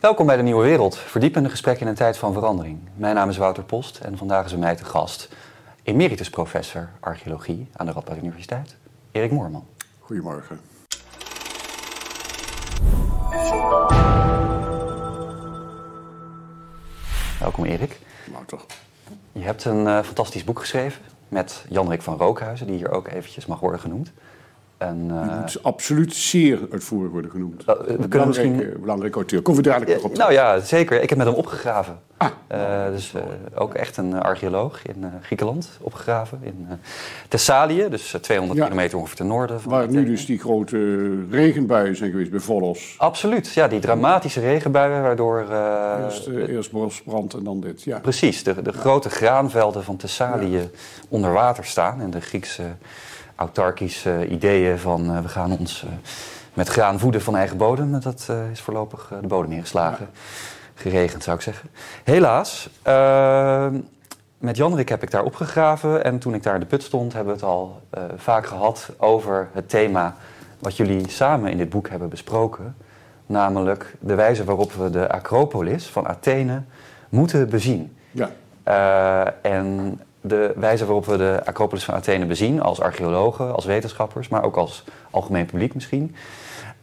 Welkom bij de Nieuwe Wereld, verdiepende gesprekken in een tijd van verandering. Mijn naam is Wouter Post en vandaag is bij mij te gast emeritus professor archeologie aan de Radboud Universiteit, Erik Moorman. Goedemorgen. Welkom Erik. Wouter. Je hebt een uh, fantastisch boek geschreven met Jan-Rik van Rookhuizen, die hier ook eventjes mag worden genoemd. En, uh, moet absoluut zeer uitvoerig worden genoemd. Uh, we kunnen misschien... Belangrijke auteur. Kom we dadelijk op. Nou ja, zeker. Ik heb met hem opgegraven. Ah. Uh, dus ook echt een archeoloog in Griekenland opgegraven. In Thessalië, dus 200 ja. kilometer ongeveer ten noorden. Van Waar nu dus die grote regenbuien zijn geweest bij Volos. Absoluut, ja. Die dramatische regenbuien waardoor... eerst, eerst bosbrand en dan dit, ja. Precies, de, de grote graanvelden van Thessalië ja. onder water staan. En de Griekse autarkische ideeën van uh, we gaan ons uh, met graan voeden van eigen bodem. Dat uh, is voorlopig de bodem ingeslagen. Geregend zou ik zeggen. Helaas, met Janrik heb ik daar opgegraven. En toen ik daar in de put stond, hebben we het al vaak gehad over het thema wat jullie samen in dit boek hebben besproken. Namelijk de wijze waarop we de Acropolis van Athene moeten bezien. Ja. en de wijze waarop we de Acropolis van Athene bezien, als archeologen, als wetenschappers, maar ook als algemeen publiek misschien,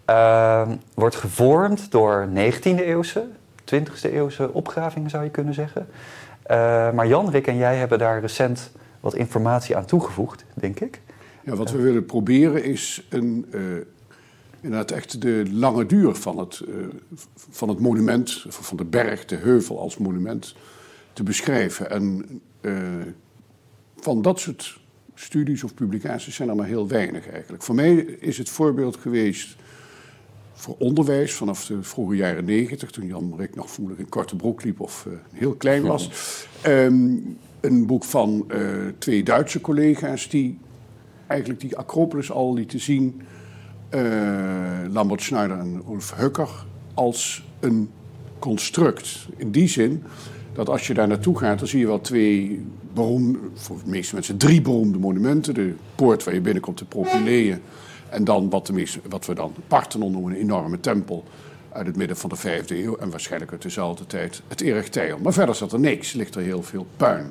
uh, wordt gevormd door 19e-eeuwse, 20e-eeuwse opgravingen zou je kunnen zeggen. Uh, maar Jan, Rick en jij hebben daar recent wat informatie aan toegevoegd, denk ik. Ja, wat we willen proberen is een, uh, inderdaad echt de lange duur van het, van het monument, van de berg, de heuvel als monument te beschrijven. En van dat soort studies of publicaties zijn er maar heel weinig eigenlijk. Voor mij is het voorbeeld geweest voor onderwijs vanaf de vroege jaren negentig, toen Jan Rick nog voelig in korte broek liep of uh, heel klein was. Um, een boek van uh, twee Duitse collega's die eigenlijk die Acropolis al lieten zien, uh, Lambert Schneider en Ulf Hucker, als een construct. In die zin dat als je daar naartoe gaat, dan zie je wel twee beroemde, voor de meeste mensen drie beroemde monumenten. De poort waar je binnenkomt, de Propylaeën. En dan wat, de meeste, wat we dan Parthenon noemen, een enorme tempel uit het midden van de vijfde eeuw. En waarschijnlijk uit dezelfde tijd het Erechtheion. Maar verder zat er niks, ligt er heel veel puin.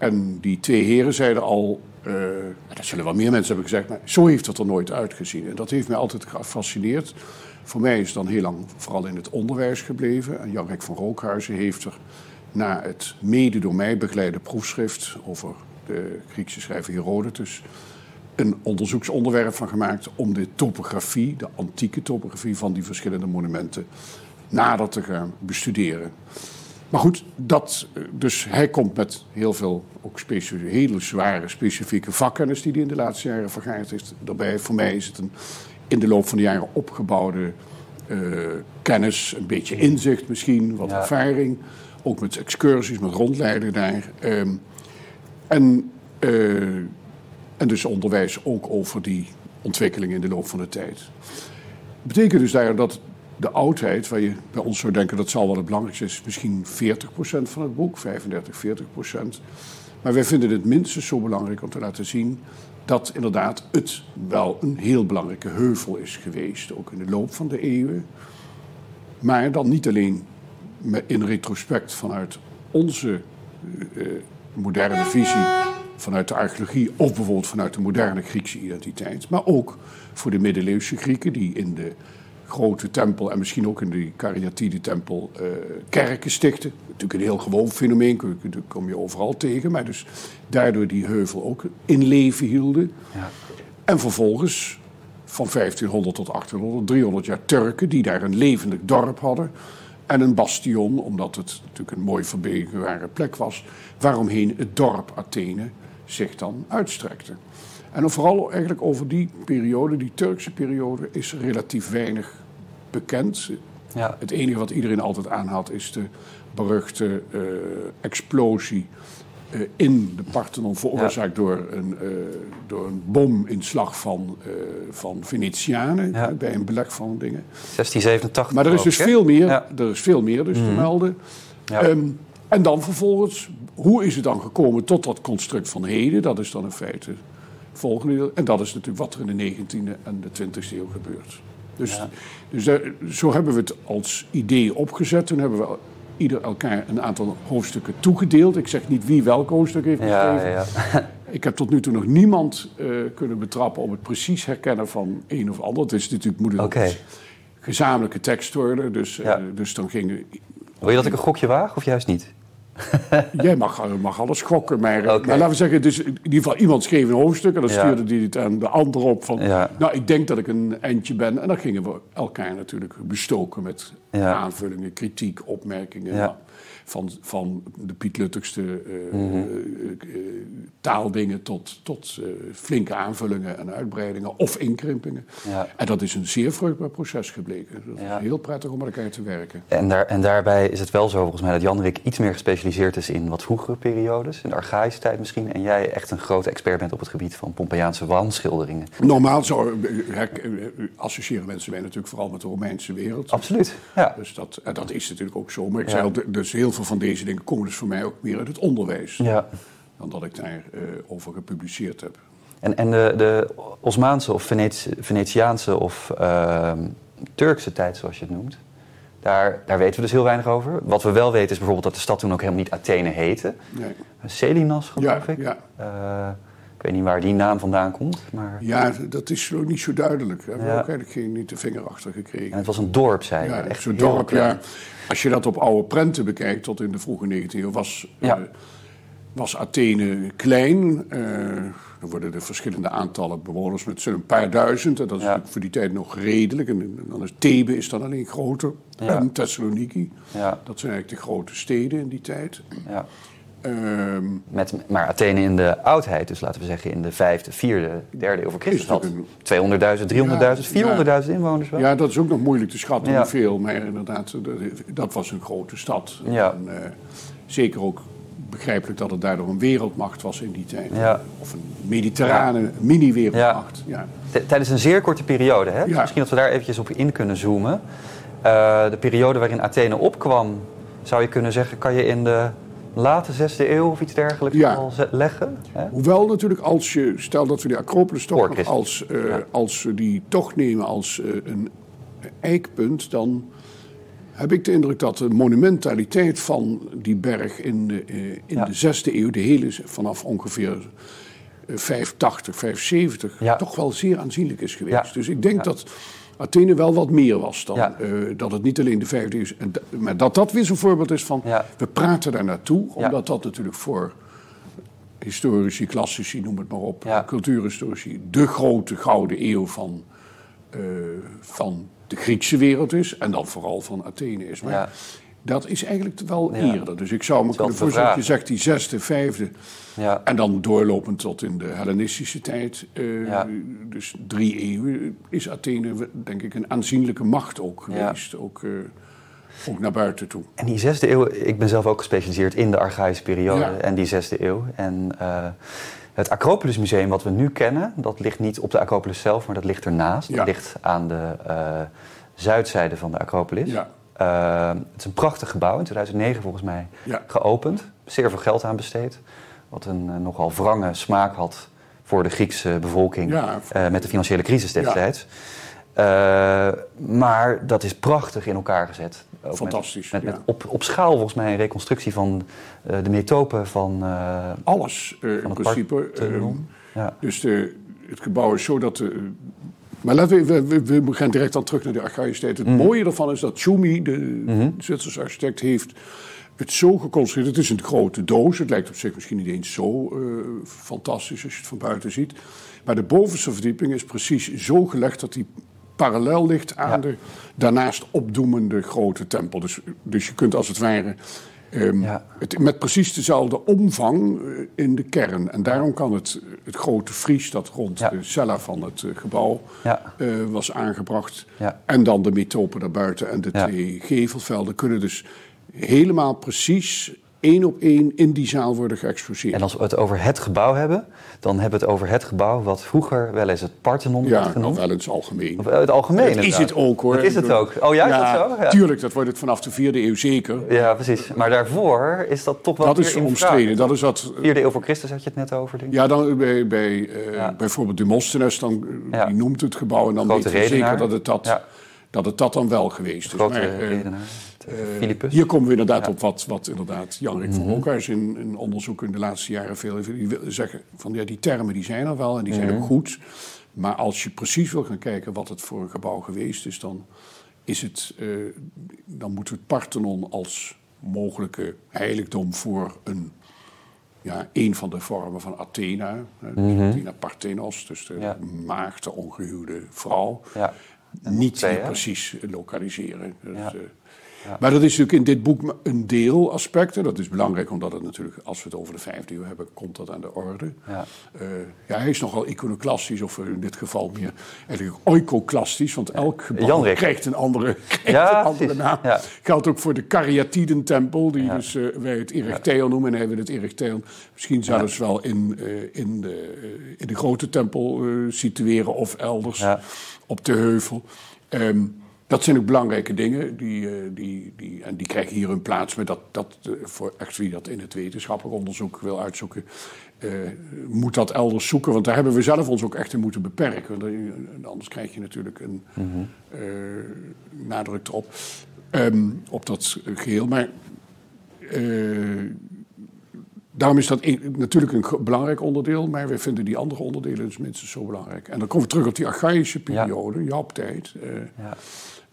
En die twee heren zeiden al, uh, dat zullen wel meer mensen hebben gezegd, maar zo heeft het er nooit uitgezien. En dat heeft mij altijd gefascineerd. Voor mij is dan heel lang vooral in het onderwijs gebleven. En Jan-Rek van Rookhuizen heeft er na het mede door mij begeleide proefschrift over de Griekse schrijver Herodotus een onderzoeksonderwerp van gemaakt om de topografie, de antieke topografie van die verschillende monumenten nader te gaan bestuderen. Maar goed, dat, dus hij komt met heel veel ook hele zware specifieke vakkennis die hij in de laatste jaren vergaard heeft. Daarbij, voor mij is het een in de loop van de jaren opgebouwde uh, kennis, een beetje inzicht misschien, wat ervaring. Ook met excursies, met rondleiden daar. Um, en, uh, en dus onderwijs ook over die ontwikkeling in de loop van de tijd. Dat betekent dus daar dat de oudheid, waar je bij ons zou denken dat zal wel het belangrijkste is, misschien 40% van het boek, 35, 40%. Maar wij vinden het minstens zo belangrijk om te laten zien dat inderdaad het wel een heel belangrijke heuvel is geweest, ook in de loop van de eeuwen. Maar dan niet alleen in retrospect vanuit onze uh, moderne visie, vanuit de archeologie of bijvoorbeeld vanuit de moderne Griekse identiteit, maar ook voor de middeleeuwse Grieken die in de grote tempel en misschien ook in de Karyatide-tempel uh, kerken stichten. Natuurlijk een heel gewoon fenomeen, dat kom je overal tegen. Maar dus daardoor die heuvel ook in leven hielden. Ja. En vervolgens van 1500 tot 1800, 300 jaar Turken die daar een levendig dorp hadden. En een bastion, omdat het natuurlijk een mooi verbegenbare plek was, waaromheen het dorp Athene zich dan uitstrekte. En vooral eigenlijk over die periode, die Turkse periode, is relatief weinig bekend. Ja. Het enige wat iedereen altijd aanhaalt is de beruchte uh, explosie uh, in de Parthenon veroorzaakt ja. door, een, uh, door een bominslag van, van Venetianen ja. bij een beleg van dingen. 1687. Maar er is dus veel meer, er is veel meer dus mm. te mhm. melden. Um, en dan vervolgens, hoe is het dan gekomen tot dat construct van heden? Dat is dan in feite het volgende deel. En dat is natuurlijk wat er in de 19e en de 20e eeuw gebeurt. Dus, Ja. dus daar- zo hebben we het als idee opgezet. Toen hebben we ieder elkaar een aantal hoofdstukken toegedeeld. Ik zeg niet wie welk hoofdstuk heeft geschreven. ja, ja. Ik heb tot nu toe nog niemand eh, kunnen betrappen op het precies herkennen van een of ander. Het is natuurlijk Oké. gezamenlijke tekst worden. Dus, Ja. dus dan ging Wil je dat ik een gokje waag of juist niet? Jij mag, mag alles gokken, maar, Oké. maar laten we zeggen, dus in ieder geval iemand schreef een hoofdstuk en dan Ja. stuurde die het aan de ander op van, Ja. nou ik denk dat ik een eindje ben. En dan gingen we elkaar natuurlijk bestoken met aanvullingen, kritiek, opmerkingen. Ja. Nou, van, van de Piet Luttigste eh, Mhm. eh, eh, taaldingen tot, tot flinke aanvullingen en uitbreidingen of inkrimpingen. Ja. En dat is een zeer vruchtbaar proces gebleken. Dat Ja. is heel prettig om met elkaar te werken. En, daar, en daarbij is het wel zo volgens mij dat Jan-Rik iets meer gespecialiseerd is in wat vroegere periodes, in de archaïsche tijd misschien. En jij echt een grote expert bent op het gebied van Pompeiaanse wandschilderingen. Normaal eh, associëren mensen mij natuurlijk vooral met de Romeinse wereld. Absoluut. Ja. Dus dat, en dat is natuurlijk ook zo. Maar ik Ja. zei al, dus heel veel van deze dingen komen dus voor mij ook meer uit het onderwijs. ja. Dan dat ik daar eh, over gepubliceerd heb. En, en de, de Osmaanse of Veneti- Venetiaanse of ehm, Turkse tijd, zoals je het noemt, daar, daar weten we dus heel weinig over. Wat we wel weten is bijvoorbeeld dat de stad toen ook helemaal niet Athene heette. Nee. Selinas, geloof Ja, ik. ja. Eh, ik weet niet waar die naam vandaan komt, maar... Ja, dat is ook niet zo duidelijk. Daar hebben we Ja. ook eigenlijk geen, niet de vinger achter En gekregen. het was een dorp, zei je. Ja, Echt zo'n dorp, klein. ja. Als je dat op oude prenten bekijkt, tot in de vroege 19e eeuw, was, Ja. eh, was Athene klein. Eh, dan worden er verschillende aantallen bewoners met zo'n paar duizend. En dat is Ja. voor die tijd nog redelijk. En dan is Thebe is dan alleen groter. En Thessaloniki. Ja, Dat zijn eigenlijk de grote steden in die tijd. ja. Ehm, Met, maar Athene in de oudheid, dus laten we zeggen in de vijfde, vierde, derde eeuw voor Christus, Is had natuurlijk 200.000, 300.000, 400.000 inwoners wel. Ja, dat is ook nog moeilijk te schatten Ja. hoeveel. Maar inderdaad, dat, dat was een grote stad. Ja. En, eh, zeker ook begrijpelijk dat het daardoor een wereldmacht was in die tijd. Ja. Of een mediterrane mini-wereldmacht. Tijdens een zeer korte periode, hè? Dus misschien dat we daar eventjes op in kunnen zoomen. Eh, de periode waarin Athene opkwam, zou je kunnen zeggen, kan je in de late zesde eeuw of iets dergelijks Ja. al leggen? Hè? Hoewel natuurlijk als je, stel dat we die Acropolis toch als, eh, Ja. als we die toch nemen als eh, een eikpunt, dan heb ik de indruk dat de monumentaliteit van die berg in de, eh, in Ja. de zesde eeuw, de hele vanaf ongeveer eh, 580, 570, Ja. toch wel zeer aanzienlijk is geweest. Dus ik denk dat Athene wel wat meer was dan Ja. eh, dat het niet alleen de vijfde is. En maar dat dat weer zo'n voorbeeld is van, Ja. we praten daar naartoe, omdat dat natuurlijk voor historici, klassici, noem het maar op, cultuurhistorici, de grote gouden eeuw van, eh, van de Griekse wereld is. En dan vooral van Athene is. Maar. Dat is eigenlijk wel Ja. eerder. Dus ik zou me kunnen te voorstellen, dat je zegt die zesde, vijfde. Ja. En dan doorlopend tot in de Hellenistische tijd. eh, Ja. Dus drie eeuwen is Athene, denk ik, een aanzienlijke macht ook geweest. Ook, eh, ook naar buiten toe. En die zesde eeuw, ik ben zelf ook gespecialiseerd in de archaïsche periode en die zesde eeuw. En eh, het Acropolis Museum wat we nu kennen, dat ligt niet op de Acropolis zelf, maar dat ligt ernaast. Dat ligt aan de zuidzijde van de Acropolis. Ja. Eh, het is een prachtig gebouw, in 2009 volgens mij Ja. geopend. Zeer veel geld aan besteed. Wat een eh, nogal wrange smaak had voor de Griekse bevolking Ja. eh, met de financiële crisis destijds. Eh, maar dat is prachtig in elkaar gezet. Ook Fantastisch, Met, met, ja. op, op schaal volgens mij een reconstructie van de metopen van, Alles in principe. Eh, ja. Dus de, het gebouw is zo dat. de- maar laten we, we, we, gaan direct dan terug naar de archaïsche tijd. Het Mhm. mooie ervan is dat Schumi, de Zwitserse architect, heeft het zo geconstrueerd. Het is een grote doos. Het lijkt op zich misschien niet eens zo eh, fantastisch als je het van buiten ziet. Maar de bovenste verdieping is precies zo gelegd dat die parallel ligt aan Ja. de daarnaast opdoemende grote tempel. Dus, dus je kunt als het ware ehm, Ja. het, met precies dezelfde omvang eh, in de kern. En daarom kan het, het grote Fries dat rond Ja. de cella van het eh, gebouw Ja. eh, was aangebracht. En dan de metopen daarbuiten en de twee gevelvelden kunnen dus helemaal precies één op één in die zaal worden geëxposeerd. En als we het over het gebouw hebben, dan hebben we het over het gebouw wat vroeger wel eens het Parthenon werd ja, genoemd. wel in het algemeen. Of, eh, het algemeen Dat is het ook hoor. Dat is het ook. Oh ja, is dat zo? Ja. Tuurlijk, dat wordt het vanaf de vierde eeuw zeker. Ja, precies. Maar daarvoor is dat toch wel dat is omstreden. Dat is wat, Vierde eeuw voor Christus had je het net over, denk ik. ja, dan bij, bij eh, Ja. bijvoorbeeld Demosthenes, dan, eh, Ja. die noemt het gebouw en dan Grote weten we zeker dat het dat, Ja. dat het dat dan wel geweest is. Grote Maar, eh, redenaar. Eh, Philippus. Hier komen we inderdaad Ja. Mhm. op wat, wat inderdaad Jan-Rik van Broekhuis in, in onderzoek in de laatste jaren veel heeft. Die zeggen van ja, die termen die zijn er wel en die zijn Mhm. ook goed. Maar als je precies wil gaan kijken wat het voor een gebouw geweest is, dan, is het, eh, dan moeten we het Parthenon als mogelijke heiligdom voor een, ja, een van de vormen van Athena. dus Athena Parthenos, dus de Mhm. Ja. maagd, de ongehuwde vrouw Ja. niet twee, precies lokaliseren. Dus, Ja. Maar dat is natuurlijk in dit boek een deelaspect. en Dat is belangrijk omdat het natuurlijk, als we het over de vijfde eeuw hebben, komt dat aan de orde. Ja. Eh, ja, hij is nogal iconoklastisch, of in dit geval meer eigenlijk oikoklastisch, want elk gebouw krijgt een andere, krijgt Ja, een andere naam. Ja. Geldt ook voor de Caryatidentempel, die dus, eh, wij het Erechtheion noemen. En hij wil het Erechtheion misschien zelfs wel in, eh, in, de, in de grote tempel situeren of elders op de heuvel. Ehm, dat zijn ook belangrijke dingen, die, eh, die, die, en die krijgen hier hun plaats. Maar dat, dat, eh, voor echt wie dat in het wetenschappelijk onderzoek wil uitzoeken, eh, moet dat elders zoeken. Want daar hebben we zelf ons ook echt in moeten beperken. Want, anders krijg je natuurlijk een eh, nadruk erop, ehm, op dat geheel. Maar daarom is dat een- natuurlijk een belangrijk onderdeel, maar we vinden die andere onderdelen dus minstens zo belangrijk. En dan komen we terug op die archaïsche Ja. periode, Job-tijd. eh, Ja.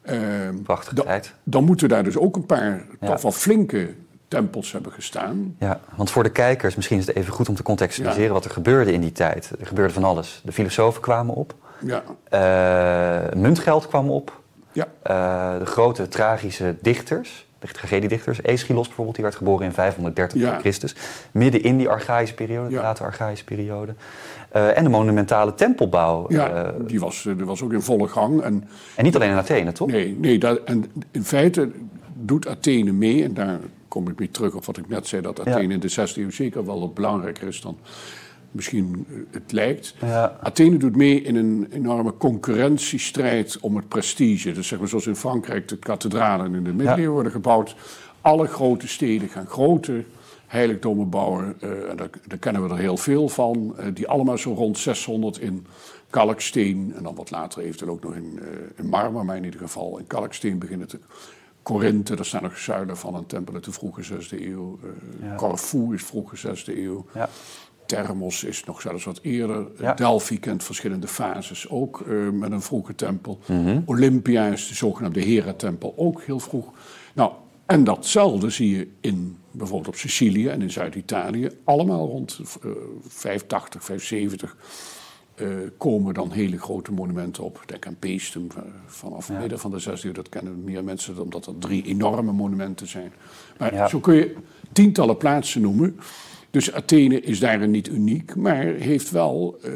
Ehm, Prachtige dan- tijd. Dan moeten daar dus ook een paar Ja. toch wel flinke tempels hebben gestaan. Ja, want voor de kijkers misschien is het even goed om te contextualiseren Ja. wat er gebeurde in die tijd. Er gebeurde van alles. De filosofen kwamen op, Ja, eh, muntgeld kwam op, ja, eh, de grote tragische dichters, de tragediedichters, Aeschylus bijvoorbeeld, die werd geboren in 530 Ja. voor Christus, midden in die archaïsche periode, de late archaïsche periode. Eh, en de monumentale tempelbouw. ja eh, die was, eh, die was ook in volle gang. En en niet alleen in Athene, toch? Nee, nee dat, en in feite doet Athene mee, en daar kom ik weer terug op wat ik net zei, dat Athene Ja. in de 16e eeuw zeker wel wat belangrijker is dan misschien het lijkt. Ja. Athene doet mee in een enorme concurrentiestrijd om het prestige. Dus zeg maar zoals in Frankrijk de kathedralen in de middeleeuwen worden gebouwd. Alle grote steden gaan grote heiligdommen bouwen. eh, en daar, daar kennen we er heel veel van. eh, die allemaal zo rond 600 in kalksteen. En dan wat later eventueel ook nog in, eh, in marmer. Maar in ieder geval in kalksteen beginnen te... Korinthe, daar staan nog zuilen van een tempel uit de vroege 6e eeuw. Ja. Corfu is vroege 6e eeuw. Ja. Thermos is nog zelfs wat eerder. Ja. Delphi kent verschillende fases, ook met een vroege tempel. Mhm. Olympia is de zogenaamde Hera-tempel, ook heel vroeg. Nou, en datzelfde zie je in bijvoorbeeld op Sicilië en in Zuid-Italië. Allemaal rond eh 580, 570 eh, komen dan hele grote monumenten op. Denk aan Paestum eh, vanaf Ja. midden van de 16e eeuw. Dat kennen meer mensen omdat er drie enorme monumenten zijn. Maar Ja. zo kun je tientallen plaatsen noemen. Dus Athene is daarin niet uniek, maar heeft wel eh,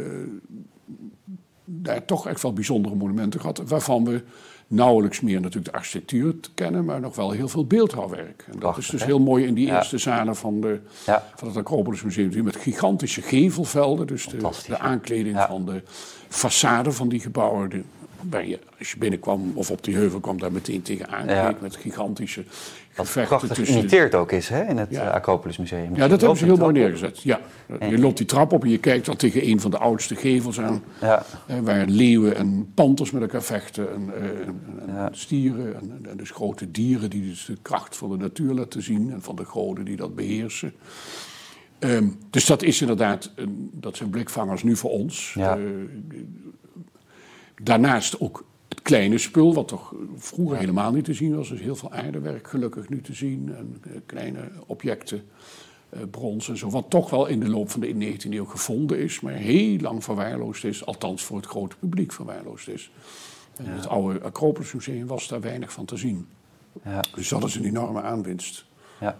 daar toch echt wel bijzondere monumenten gehad. Waarvan we nauwelijks meer natuurlijk de architectuur kennen, maar nog wel heel veel beeldhouwwerk. En dat Prachtig, is dus heel mooi in die Ja. eerste zalen van, de, Ja. van het Acropolis Museum. Met gigantische gevelvelden, dus de, de aankleding Ja. van de façade van die gebouwen. De, waar je, als je binnenkwam of op die heuvel kwam, daar meteen tegen aankeek Ja. met gigantische Wat gevechten prachtig geïmiteerd ook is hè, in het Ja. eh, Acropolis Museum. ja, dat hebben ze heel mooi neergezet. Ja. Je loopt die trap op en je kijkt dan tegen een van de oudste gevels aan. Ja. eh, waar leeuwen en panters met elkaar vechten. En, eh, en- en Ja. stieren. En, dus grote dieren die dus de kracht van de natuur laten zien. En van de goden die dat beheersen. Ehm, dus dat is inderdaad, een, dat zijn blikvangers nu voor ons. Ja. Daarnaast ook het kleine spul, wat toch vroeger helemaal niet te zien was. Dus heel veel aardewerk gelukkig nu te zien. En eh, kleine objecten, eh, brons en zo. Wat toch wel in de loop van de 19e eeuw gevonden is. Maar heel lang verwaarloosd is. Althans voor het grote publiek verwaarloosd is. En in het oude Acropolis Museum was daar weinig van te zien. Ja. Dus dat is een enorme aanwinst. Ja.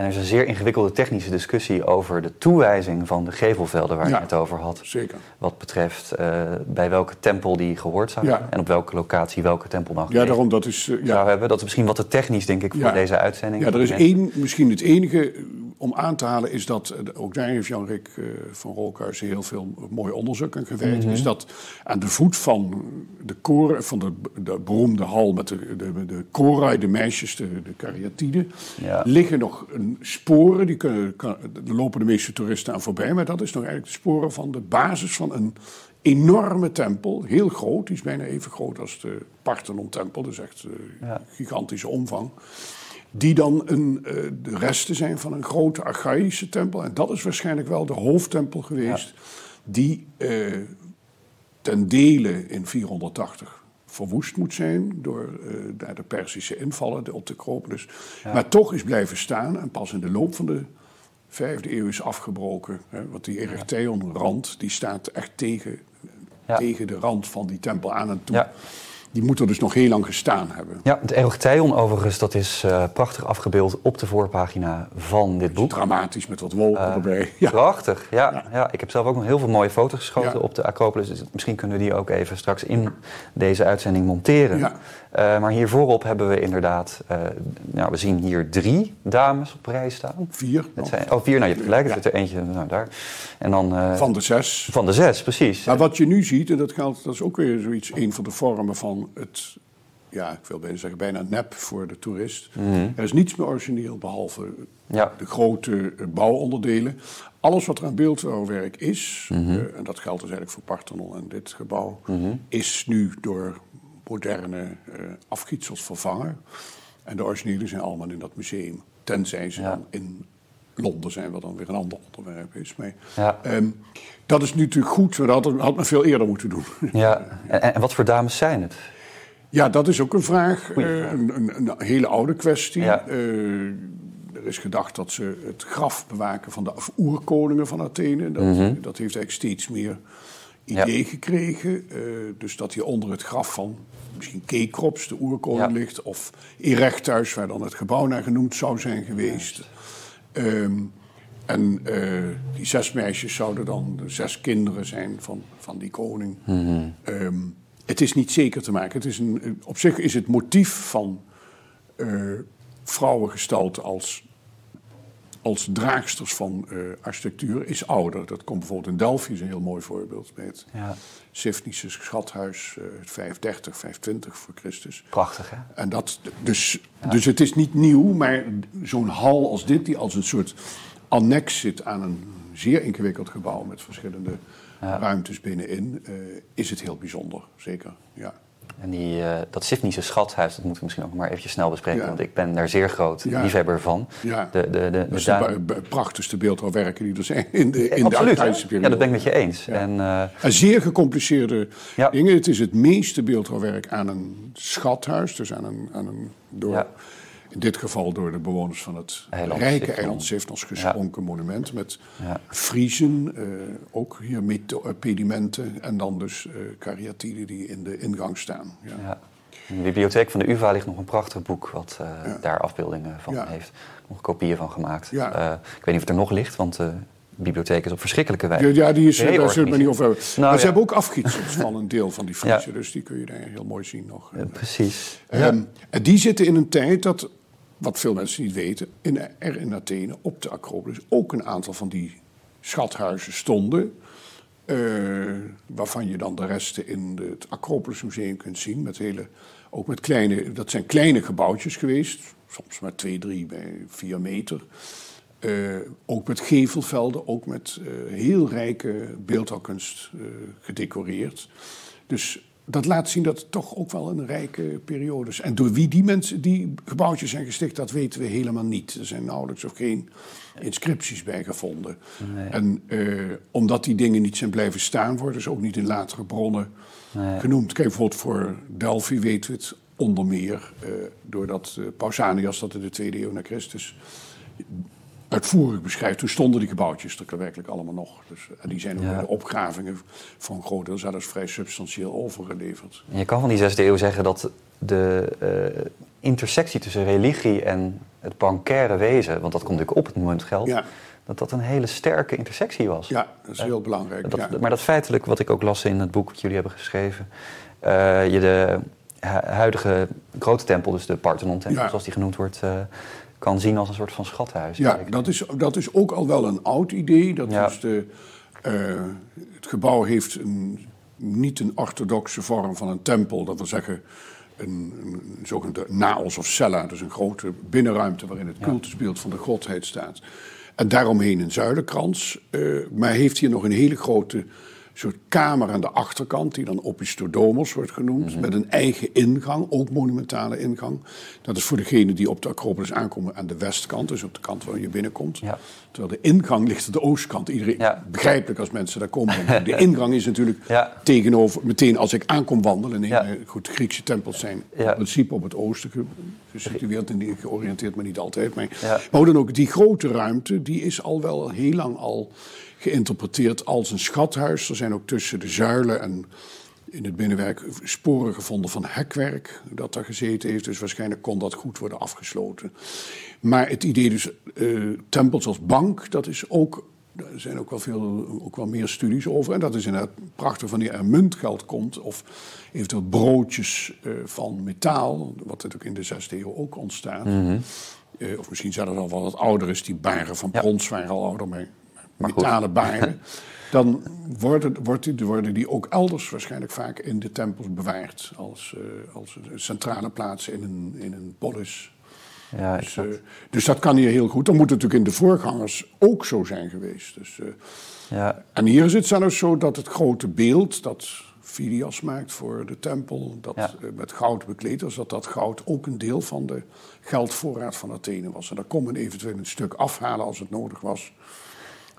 En er is een zeer ingewikkelde technische discussie over de toewijzing van de gevelvelden waar Ja. je het over had. Zeker. Wat betreft eh, bij welke tempel die gehoord zou Ja. hebben en op welke locatie welke tempel dan Ja, daarom dat is... ja. zou hebben. Dat is misschien wat te technisch, denk ik, voor Ja. deze uitzending. Ja, er is één, misschien het enige om aan te halen, is dat, eh, ook daar heeft Jan-Rick eh, van Rolkhuizen heel veel mooi onderzoek aan gewerkt, Mhm. is dat aan de voet van de koren, van de, de beroemde hal met de, de, de korai, de meisjes, de, de kariatiden, Ja. liggen nog een sporen, die kunnen, kan, daar lopen de meeste toeristen aan voorbij, maar dat is nog eigenlijk de sporen van de basis van een enorme tempel, heel groot, die is bijna even groot als de Parthenon-tempel, dus echt eh, Ja. gigantische omvang. Die dan een, eh, de resten zijn van een grote archaïsche tempel. En dat is waarschijnlijk wel de hoofdtempel geweest. Die eh, ten dele in 480 verwoest moet zijn door eh, de Persische invallen op de Acropolis. Maar toch is blijven staan en pas in de loop van de vijfde eeuw is afgebroken. Hè, want die Erechteon-rand die staat echt tegen, Ja. tegen de rand van die tempel aan en toe. Die moet er dus nog heel lang gestaan hebben. Ja, het Erechtheion overigens, dat is eh, prachtig afgebeeld op de voorpagina van dit boek. Dramatisch met wat wolken Eh, erbij. Ja. Prachtig, ja, ja. Ik heb zelf ook nog heel veel mooie foto's geschoten Ja. op de Acropolis. Dus misschien kunnen we die ook even straks in deze uitzending monteren. Ja. Eh, maar hier voorop hebben we inderdaad... nou, we zien hier drie dames op rij staan. Vier. Het zijn, oh, vier, nou je hebt gelijk. Er zit er eentje nou, daar. En dan... Van de zes. van de zes, precies. Maar wat je nu ziet, en dat, geldt, dat is ook weer zoiets, een van de vormen van het, ja, ik wil bijna zeggen, bijna nep voor de toerist. Er is niets meer origineel behalve Ja. de grote eh, bouwonderdelen. Alles wat er aan beeldhouwwerk is, eh, en dat geldt dus eigenlijk voor Parthenon en dit gebouw, is nu door moderne eh, afgietsels vervangen. En de originelen zijn allemaal in dat museum. Tenzij ze Ja. dan in Londen zijn, wat dan weer een ander onderwerp is. Maar, Ja. ehm, dat is nu natuurlijk goed, maar dat had, men veel eerder moeten doen. Ja. En, en wat voor dames zijn het? Ja, dat is ook een vraag. Eh, een, een, een hele oude kwestie. Ja. Eh, er is gedacht dat ze het graf bewaken van de oerkoningen van Athene. Dat, dat heeft eigenlijk steeds meer idee Mhm. Ja. gekregen. Eh, dus dat hier onder het graf van misschien Kekrops, de oerkoning, Ja. ligt. Of Erectus, waar dan het gebouw naar genoemd zou zijn geweest. Ehm, en eh, die zes meisjes zouden dan de zes kinderen zijn van, van die koning. Ehm, het is niet zeker te maken. Het is een, op zich is het motief van eh vrouwengestalte als, als draagsters van eh, architectuur is ouder. Dat komt bijvoorbeeld in Delphi, is een heel mooi voorbeeld. Het Ja. Sifnische schathuis, eh 530, 520 voor Christus. Prachtig, hè? En dat, dus, dus het is niet nieuw, maar zo'n hal als dit, die als een soort annex zit aan een zeer ingewikkeld gebouw met verschillende ruimtes binnenin, eh, is het heel bijzonder, zeker. Ja. En die, eh, dat Sifnische schathuis, dat moeten we misschien ook maar eventjes snel bespreken. Ja. Want ik ben daar zeer groot Ja. liefhebber van. Ja. De, de, de, de Dat is de prachtigste beeldhouwwerken die er zijn in de, in de Absoluut, periode. Ja, dat ben ik met je eens. En, eh, En zeer gecompliceerde dingen. Het is het meeste beeldhouwwerk aan een schathuis, dus aan een, aan een door. In dit geval door de bewoners van het Eiland rijke eiland Sifnos geschonken monument met Ja. friezen, eh, ook hier eh, pedimenten en dan dus eh kariatiden die in de ingang staan. Ja. ja. In de bibliotheek van de UvA ligt nog een prachtig boek... wat Ja. daar afbeeldingen van Ja. heeft. Nog kopieën van gemaakt. Ja. Ik weet niet of het er nog ligt, want de bibliotheek is op verschrikkelijke Ja, wijze. ja, die is, daar zullen we het maar niet over hebben. Nou, maar ze ja. hebben ook afgietsels van een deel van die friezen, Ja. dus die kun je daar heel mooi zien nog. Eh, precies. Ehm, en die zitten in een tijd dat, wat veel mensen niet weten, in, er in Athene op de Acropolis ook een aantal van die schathuizen stonden. eh, waarvan je dan de resten in het Acropolis Museum kunt zien. Met hele, ook met kleine, dat zijn kleine gebouwtjes geweest. Soms maar 2, 3 bij 4 meter. Eh, ook met gevelvelden, ook met eh, heel rijke beeldhouwkunst gedecoreerd. Dus dat laat zien dat het toch ook wel een rijke periode is. En door wie die mensen, die gebouwtjes zijn gesticht, dat weten we helemaal niet. Er zijn nauwelijks of geen inscripties bij gevonden. En eh, omdat die dingen niet zijn blijven staan, worden ze ook niet in latere bronnen genoemd. Kijk, bijvoorbeeld voor Delphi weten we het onder meer eh, doordat eh, Pausanias dat in de tweede eeuw na Christus uitvoerig beschrijft. Toen stonden die gebouwtjes er werkelijk allemaal nog. Dus, en die zijn ook Ja. de opgravingen voor een groot deel zelfs vrij substantieel overgeleverd. En je kan van die zesde eeuw zeggen dat de eh, intersectie tussen religie en het bankaire wezen, want dat komt natuurlijk op het moment geld, Ja. dat dat een hele sterke intersectie was. Ja, dat is heel belangrijk. Dat, ja. Maar dat feitelijk, wat ik ook las in het boek wat jullie hebben geschreven, eh, je de hu- huidige grote tempel, dus de Parthenon-tempel, zoals die genoemd wordt, eh, kan zien als een soort van schathuis. Ja, eigenlijk. dat is, dat is ook al wel een oud idee. Dat Ja. is de, eh, het gebouw heeft een, niet een orthodoxe vorm van een tempel. Dat wil zeggen een, een zogenaamde naos of cella. Dus een grote binnenruimte waarin het cultusbeeld van de godheid staat. En daaromheen een zuilenkrans. eh, maar heeft hier nog een hele grote soort kamer aan de achterkant, die dan Opistodomos wordt genoemd, met een eigen ingang, ook monumentale ingang. Dat is voor degene die op de Acropolis aankomen aan de westkant, dus op de kant waar je binnenkomt. Ja. Terwijl de ingang ligt aan de oostkant. Iedereen, Ja. begrijpelijk als mensen daar komen. De ingang is natuurlijk Ja. tegenover, meteen als ik aankom wandelen. Nee, goed, Griekse tempels zijn in principe op het oosten ge- gesitueerd en georiënteerd, maar niet altijd. Maar, maar dan ook, die grote ruimte, die is al wel heel lang al geïnterpreteerd als een schathuis. Er zijn ook tussen de zuilen en in het binnenwerk sporen gevonden van hekwerk dat daar gezeten heeft. Dus waarschijnlijk kon dat goed worden afgesloten. Maar het idee dus eh, tempels als bank, dat is ook... Er zijn ook wel, veel, ook wel meer studies over. En dat is inderdaad prachtig wanneer er muntgeld komt. Of eventueel broodjes eh, van metaal. Wat natuurlijk in de zesde eeuw ook ontstaat. Eh, of misschien zelfs al wel wat ouder is. Die baren van Ja. brons waren al ouder. Maar, goed. Metalen baren. Dan worden, wordt die, worden die ook elders waarschijnlijk vaak in de tempels bewaard. Als, eh, als centrale plaatsen in een, in een polis. Ja, Dus, eh, dus dat kan hier heel goed. Dat moet natuurlijk in de voorgangers ook zo zijn geweest. Dus, eh, ja, en hier is het zelfs zo dat het grote beeld dat Phidias maakt voor de tempel, dat Ja. met goud bekleed was, dat dat goud ook een deel van de geldvoorraad van Athene was. En daar kon men eventueel een stuk afhalen als het nodig was.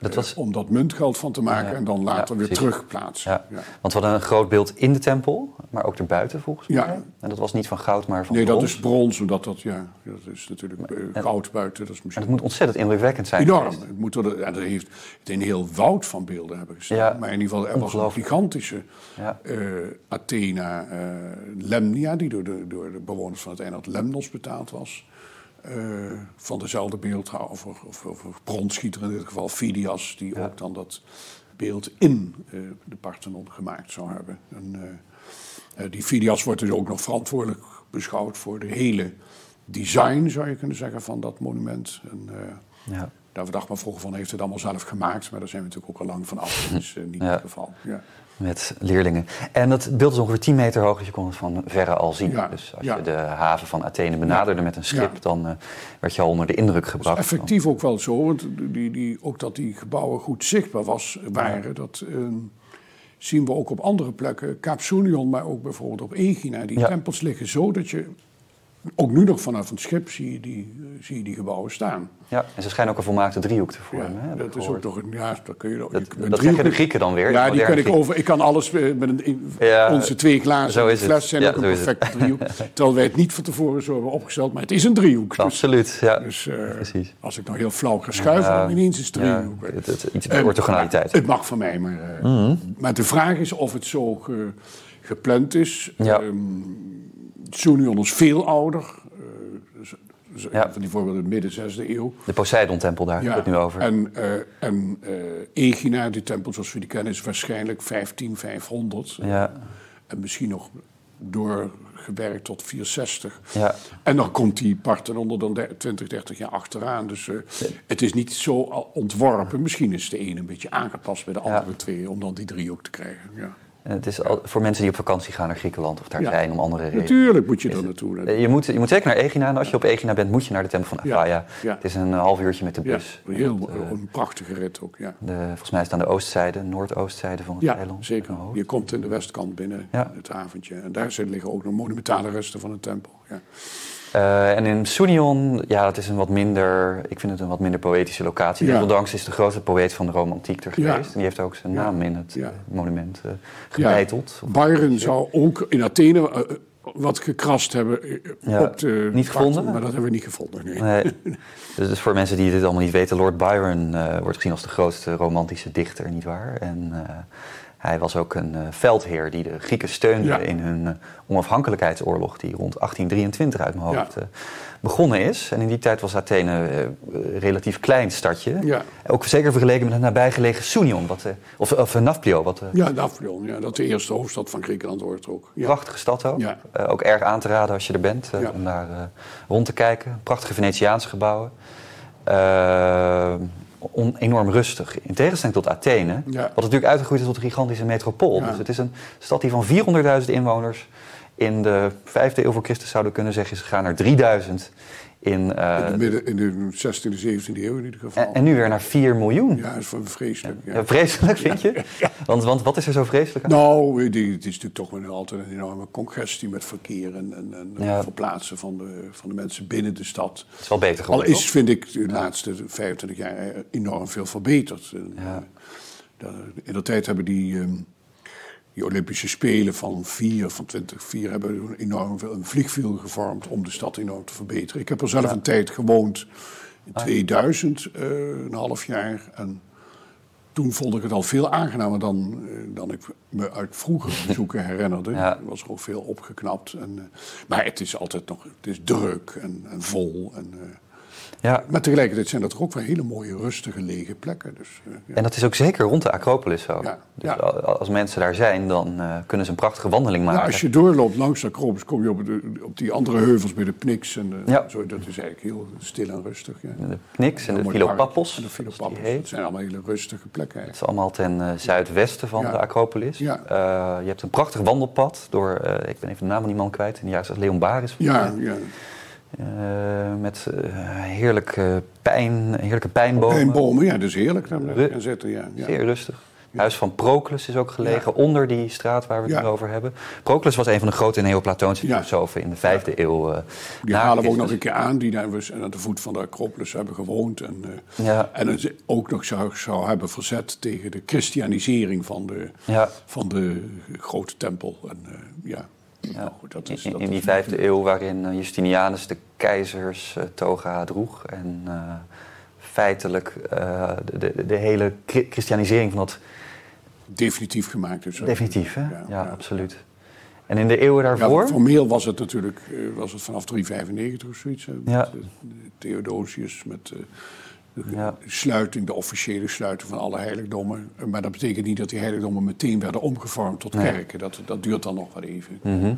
Dat eh, was... om dat muntgeld van te maken Ja. en dan later Ja, weer terugplaatsen. Ja. Ja. Want we hadden een groot beeld in de tempel, maar ook erbuiten volgens mij. Ja. En dat was niet van goud, maar van Nee, dat brons. is brons, omdat dat, ja, dat is natuurlijk eh, goud buiten. Dat is En misschien het moet ontzettend indrukwekkend zijn. Enorm. geweest. Het moet er, ja, dat heeft het een heel woud van beelden hebben gestaan. Ja, maar in ieder geval, er was een gigantische Ja. eh, Athena Lemnia, die door de, door de bewoners van het eiland Lemnos betaald was. Eh, van dezelfde beeldhouwer, of, of, of, bronschieter in dit geval, Phidias, die Ja. ook dan dat beeld in eh, de Parthenon gemaakt zou hebben. En, eh, die Phidias wordt dus ook nog verantwoordelijk beschouwd voor de hele design, zou je kunnen zeggen, van dat monument. En, Ja. daar verdacht men vroeger van, heeft het allemaal zelf gemaakt. Maar daar zijn we natuurlijk ook al lang van af. Dat is niet Ja. het geval. Ja. Met leerlingen. En dat beeld is ongeveer 10 meter hoog, dus je kon het van verre al zien. Ja, Dus als ja. je de haven van Athene benaderde met een schip, Ja. dan eh, werd je al onder de indruk gebracht. Effectief ook wel zo, want die, die, ook dat die gebouwen goed zichtbaar was, waren, dat eh, zien we ook op andere plekken. Kaapsoenion, maar ook bijvoorbeeld op Egina. Die tempels liggen zo dat je, ook nu nog vanaf het schip, zie je die, eh, zie je die gebouwen staan. Ja, en ze schijnen ook een volmaakte driehoek te Ja, vormen. hè, dat is ook nog een, ja, dat kun je Dat, je- dat de Grieken dan weer. Ja, die kan ik over. Ik kan alles eh, met een, Ja, onze twee glazen zo is het. fles zijn Ja, ook een perfecte driehoek. Terwijl wij het niet van tevoren zo hebben opgesteld, maar het is een driehoek. Dus, Absoluut, ja. dus eh, Precies. als ik nou heel flauw ga schuiven, dan ineens is het ja, driehoek. het, het, iets orthogonaliteit. Het mag van mij, maar, eh, maar de vraag is of het zo ge- gepland is. Ja. Ehm, Soenion is veel ouder. eh, Ja. Van die voorbeelden midden 6e eeuw. De Poseidon-tempel, daar we het nu over. En, eh, en eh, Egina, die tempel zoals we die kennen, is waarschijnlijk 15, 500. Ja, En misschien nog doorgewerkt tot 460. ja. En dan komt die Parthenon er dan de- 20, 30 jaar achteraan. Dus het is niet zo ontworpen. Misschien is de ene een beetje aangepast bij de andere Ja. twee... om dan die drie ook te krijgen. Ja. Het is al, voor mensen die op vakantie gaan naar Griekenland of daar Ja. zijn om andere redenen. Natuurlijk moet je er naartoe. Eh, Je moet, je moet zeker naar Egina. En als je op Egina bent, moet je naar de tempel van Ja, Agaia. ja. Het is een half uurtje met de Ja, bus. heel, Dat, eh, een prachtige rit ook, ja. de, volgens mij is het aan de oostzijde, noordoostzijde van het Ja, eiland. zeker. Oh. Je komt in de westkant binnen, Ja. het haventje. En daar liggen ook nog monumentale resten van een tempel. Ja. Eh, en in Sounion, ja, dat is een wat minder, ik vind het een wat minder poëtische locatie. Ja. Desondanks is de grootste poëet van de romantiek er Ja. geweest. En die heeft ook zijn Ja. naam in het Ja. monument eh gebeiteld. Byron zou ook in Athene eh, wat gekrast hebben op de niet gevonden? Maar dat hebben we niet gevonden, nee. Nee. Dus, dus voor mensen die dit allemaal niet weten, Lord Byron wordt gezien als de grootste romantische dichter, nietwaar? En Hij was ook een uh, veldheer die de Grieken steunde Ja. in hun uh, onafhankelijkheidsoorlog, die rond 1823 uit mijn hoofd Ja. uh, begonnen is. En in die tijd was Athene een relatief klein stadje. Ja. Ook zeker vergeleken met het nabijgelegen Sounion, wat, eh, of, of Nafplio, wat Ja, Nafplion, ja, dat de eerste hoofdstad van Griekenland wordt ook. prachtige stad ook. Ja. Eh, ook erg aan te raden als je er bent, eh, om daar eh, rond te kijken. Prachtige Venetiaanse gebouwen. Eh, on- enorm rustig. In tegenstelling tot Athene, Ja. wat natuurlijk uitgegroeid is tot een gigantische metropool. Ja. Dus het is een stad die van 400.000 inwoners in de vijfde eeuw voor Christus zouden kunnen zeggen is gegaan naar 3000 in, eh, In de, midden, in de 16e, 17e eeuw in ieder geval. en, en nu weer naar 4 miljoen. Ja, dat is vreselijk. Ja. Ja, vreselijk, vind je? Want, want wat is er zo vreselijk aan? Nou, het is natuurlijk toch wel altijd een enorme congestie met verkeer en, en, verplaatsen van de, van de mensen binnen de stad. Het is wel beter Al geworden, is, vind ik, de laatste 25 jaar enorm veel verbeterd. Eh, In de tijd hebben die, ehm, die Olympische Spelen van 4, van 2004, hebben enorm veel een vliegveld gevormd om de stad enorm te verbeteren. Ik heb er zelf een tijd gewoond in 2000, eh, een half jaar. En toen vond ik het al veel aangenamer dan, eh, dan ik me uit vroegere bezoeken herinnerde. Ja. Er was gewoon veel opgeknapt. En, eh, maar het is altijd nog het is druk en, en vol. En, Ja, maar tegelijkertijd zijn dat ook wel hele mooie, rustige, lege plekken. Dus, eh, ja. En dat is ook zeker rond de Acropolis zo. Ja, Dus als mensen daar zijn, dan eh, kunnen ze een prachtige wandeling maken. Nou, als je doorloopt langs de Acropolis, kom je op, de, op die andere heuvels bij de Pnix. En de, Ja. zo, dat is eigenlijk heel stil en rustig. Ja. De Pnix en de. Philopappos. En de Philopappos. Dat zijn allemaal hele rustige plekken. Het is allemaal ten eh, zuidwesten van de Acropolis. Ja. Eh, je hebt een prachtig wandelpad door, eh, ik ben even de naam van die man kwijt, in de jaren Leon Baris. Ja, ja. Eh, met eh, heerlijk, eh, pijn, heerlijke pijnbomen. En bomen, ja, is heerlijk. Ru- zitten, ja. ja. Zeer rustig. Huis van Proclus is ook gelegen onder die straat waar we het Ja. nu over hebben. Proclus was een van de grote Neoplatoonse filosofen in de vijfde eeuw. Die halen we ook nog een keer aan, die daar dus aan de voet van de Acropolis hebben gewoond. En, Ja. en het ook nog zou, zou hebben verzet tegen de christianisering van de, van de grote tempel. En, ja. Ja. Nou goed, dat is, in, dat in die is- vijfde eeuw waarin eh, Justinianus de keizers eh, toga droeg. En eh, feitelijk de, de, de hele chri- christianisering van dat... Definitief gemaakt. Dus, Definitief, hè? Ja, absoluut. En in de eeuwen Ja, daarvoor... formeel was het natuurlijk was het vanaf 395 of zoiets. hè, met, Theodosius met de Ja. sluiting, de officiële sluiting van alle heiligdommen. Maar dat betekent niet dat die heiligdommen meteen werden omgevormd tot Nee. kerken. Dat, dat duurt dan nog wel even. Mhm.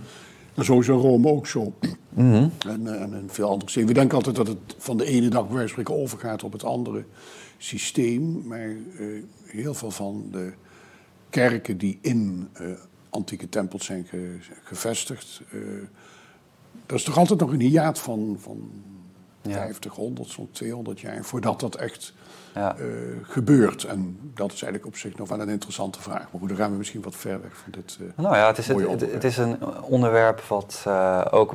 En zo is in Rome ook zo. Mhm. En, eh, en in veel andere steden. We denken altijd dat het van de ene dag bij spreken overgaat op het andere systeem. Maar eh, heel veel van de kerken die in eh, antieke tempels zijn ge- gevestigd. dat is toch altijd nog een hiaat van, van. 50, 100, zo'n 200 jaar voordat dat echt Ja. eh, gebeurt. En dat is eigenlijk op zich nog wel een interessante vraag. Maar goed, dan gaan we misschien wat ver weg van dit. eh, Nou ja, het is, het, het, is een onderwerp wat eh, ook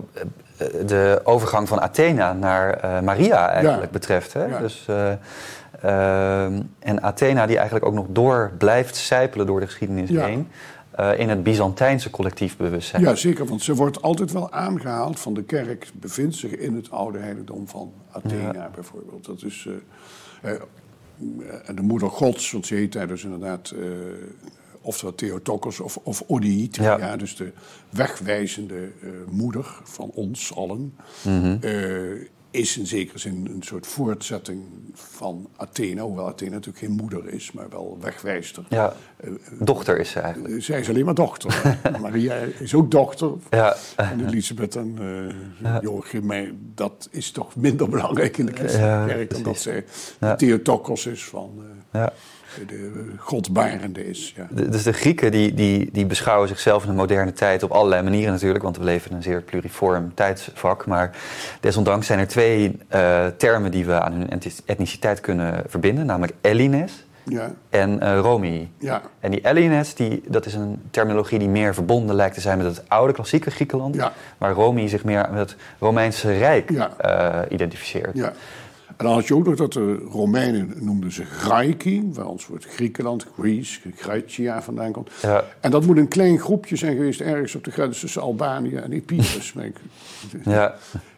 de overgang van Athena naar Maria eigenlijk Ja. betreft. Hè? Ja. Dus, eh, ehm, en Athena die eigenlijk ook nog door blijft sijpelen door de geschiedenis heen. Eh, in het Byzantijnse collectief bewustzijn. Ja, zeker, want ze wordt altijd wel aangehaald van de kerk, bevindt zich in het oude heiligdom van Athena bijvoorbeeld. Dat is eh, eh, en de moeder gods, want ze heet daar dus inderdaad, oftewel Theotokos of, of Ja. dus de wegwijzende moeder van ons allen, Mhm. Is in zekere zin een soort voortzetting van Athena, hoewel Athena natuurlijk geen moeder is, maar wel wegwijster. Ja, Eh, dochter is ze eigenlijk. eh, zij is alleen maar dochter. Maria is ook dochter Ja, en Elisabeth en eh Joachim. Maar dat is toch minder belangrijk in de christelijke kerk dan dat zij de Theotokos is van eh, ja. De godbarende is. Ja. De- Dus de Grieken die, die, die beschouwen zichzelf in de moderne tijd op allerlei manieren natuurlijk, want we leven in een zeer pluriform tijdsvak. Maar desondanks zijn er twee eh, termen die we aan hun etniciteit kunnen verbinden, namelijk Ellines Ja, en eh Romii. ja, En die Ellines, die, dat is een terminologie die meer verbonden lijkt te zijn met het oude klassieke Griekenland, waar Romei zich meer met het Romeinse Rijk Ja. eh, identificeert. En dan had je ook nog dat de Romeinen noemden ze Graiki, waar ons woord Griekenland, Greece, Graecia vandaan komt. Ja. En dat moet een klein groepje zijn geweest ergens op de grens tussen Albanië en Epirus. Ja.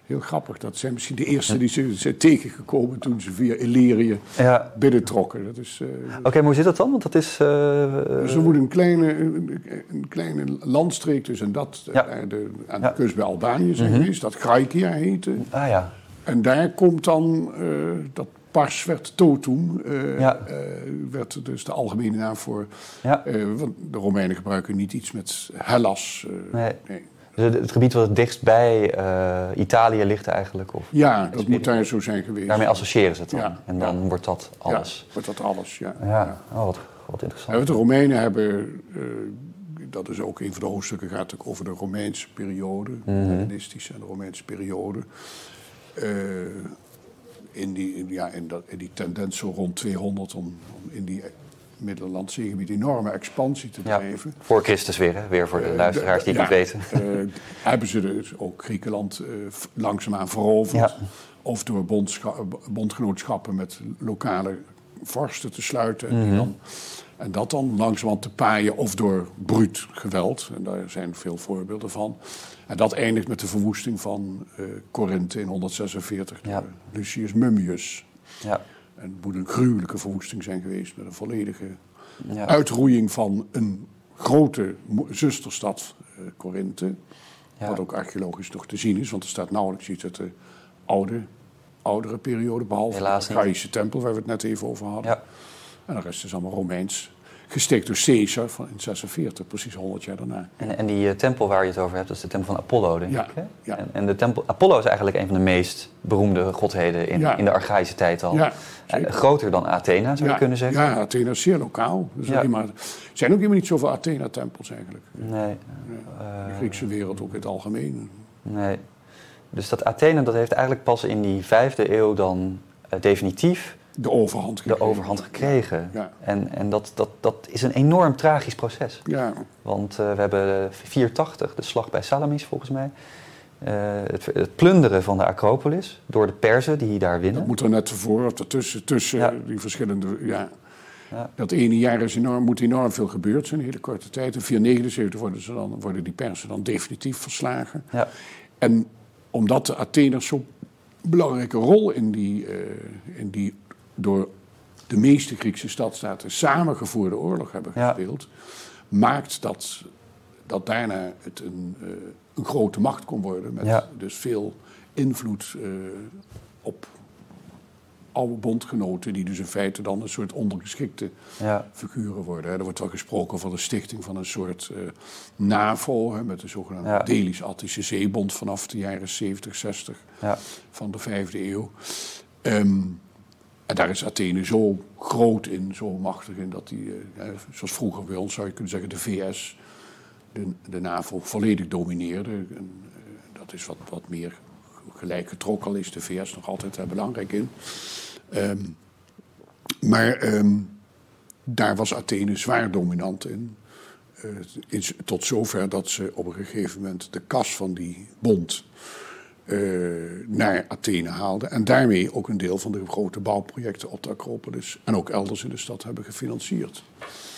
Heel grappig. Dat zijn misschien de eerste die ze zijn tegengekomen toen ze via Illyrië Ja. binnentrokken. Dat is, eh, Oké, maar hoe zit dat dan? Want dat is... eh, dus er moet een kleine, een, een kleine landstreek tussen dat Ja. eh, de, aan de kust bij Albanië zijn geweest, dat Graikia heette. ah ja. En daar komt dan, eh, dat pars werd totum, Ja. eh, werd dus de algemene naam voor, ja. want de Romeinen gebruiken niet iets met Hellas. Nee. nee. Dus het, het gebied wat het dichtst bij Italië ligt eigenlijk? Of Ja, dat moet daar zo zijn geweest. daarmee associëren ze het dan? Ja. En dan wordt dat alles? Ja, wordt dat alles, ja. Ja, Oh, wat, wat interessant. de Romeinen hebben, dat is ook een van de hoofdstukken, gaat natuurlijk over de Romeinse periode, de Hellenistische en de Romeinse periode. Eh, in, die, in, ja, in, dat, in die tendens zo rond 200 om, om in die Middellandse gebied enorme expansie te Ja, drijven. voor Christus weer, hè? weer voor de Eh, luisteraars die het ja, niet weten. eh, hebben ze dus ook Griekenland v- langzaamaan veroverd. Ja. Of door bondgenootschappen met lokale vorsten te sluiten. En, Mhm. dan, en dat dan langzamerhand te paaien of door bruut geweld. En daar zijn veel voorbeelden van. En dat eindigt met de verwoesting van Korinthe in 146 door Ja. Lucius Mummius. Ja, En het moet een gruwelijke verwoesting zijn geweest met een volledige ja. uitroeiing van een grote zusterstad. Ja. Wat ook archeologisch nog te zien is, want er staat nauwelijks iets uit de oude, oudere periode, behalve Helaas de niet. Gaïsche tempel waar we het net even over hadden. Ja. En de rest is allemaal Romeins. Gesteekt door Caesar van in 46, precies 100 jaar daarna. En, en die eh, tempel waar je het over hebt, dat is de tempel van Apollo, denk Ja, ik. Hè? ja. En, en de tempel, Apollo is eigenlijk een van de meest beroemde godheden in, Ja. in de archaïsche tijd al. Ja, Eh, groter dan Athena, zou je kunnen zeggen. Ja, Athena is zeer lokaal. Dus er zijn ook helemaal niet zoveel Athena-tempels eigenlijk. Nee, de Griekse wereld ook in het algemeen. nee. Dus dat Athene, dat heeft eigenlijk pas in die vijfde eeuw dan eh, definitief De overhand de gekregen. overhand gekregen. Ja. En, en dat, dat, dat is een enorm tragisch proces. Ja, Want eh, we hebben 480, de slag bij Salamis volgens mij. Eh, het, het plunderen van de Acropolis door de Perzen die daar winnen. Dat moet er net voor of ertussen, tussen Ja. die verschillende. Ja. Ja. Dat ene jaar is enorm, moet enorm veel gebeurd zijn, in een hele korte tijd. In 479 worden, ze dan, worden die Persen dan definitief verslagen. Ja, En omdat de Atheners zo'n belangrijke rol in die, eh, in die door de meeste Griekse stadstaten samengevoerde oorlog hebben Ja. gespeeld, maakt dat, dat daarna het een, eh, een grote macht kon worden. Met Ja. dus veel invloed eh, op oude bondgenoten, die dus in feite dan een soort ondergeschikte ja, figuren worden. Er wordt wel gesproken van de stichting van een soort eh, NAVO, hè, met de zogenaamde Ja. Delisch-Attische Zeebond vanaf de jaren 70, 60 ja, van de vijfde eeuw. Ehm, daar is Athene zo groot in, zo machtig in, dat die, eh, eh, zoals vroeger bij ons zou je kunnen zeggen, de VS de, de NAVO volledig domineerde. En, eh, dat is wat, wat meer gelijk getrokken, al is de VS nog altijd daar belangrijk in. Ehm, maar ehm, daar was Athene zwaar dominant in. In- tot zover dat ze op een gegeven moment de kas van die bond naar Athene haalde. En daarmee ook een deel van de grote bouwprojecten op de Acropolis en ook elders in de stad hebben gefinancierd.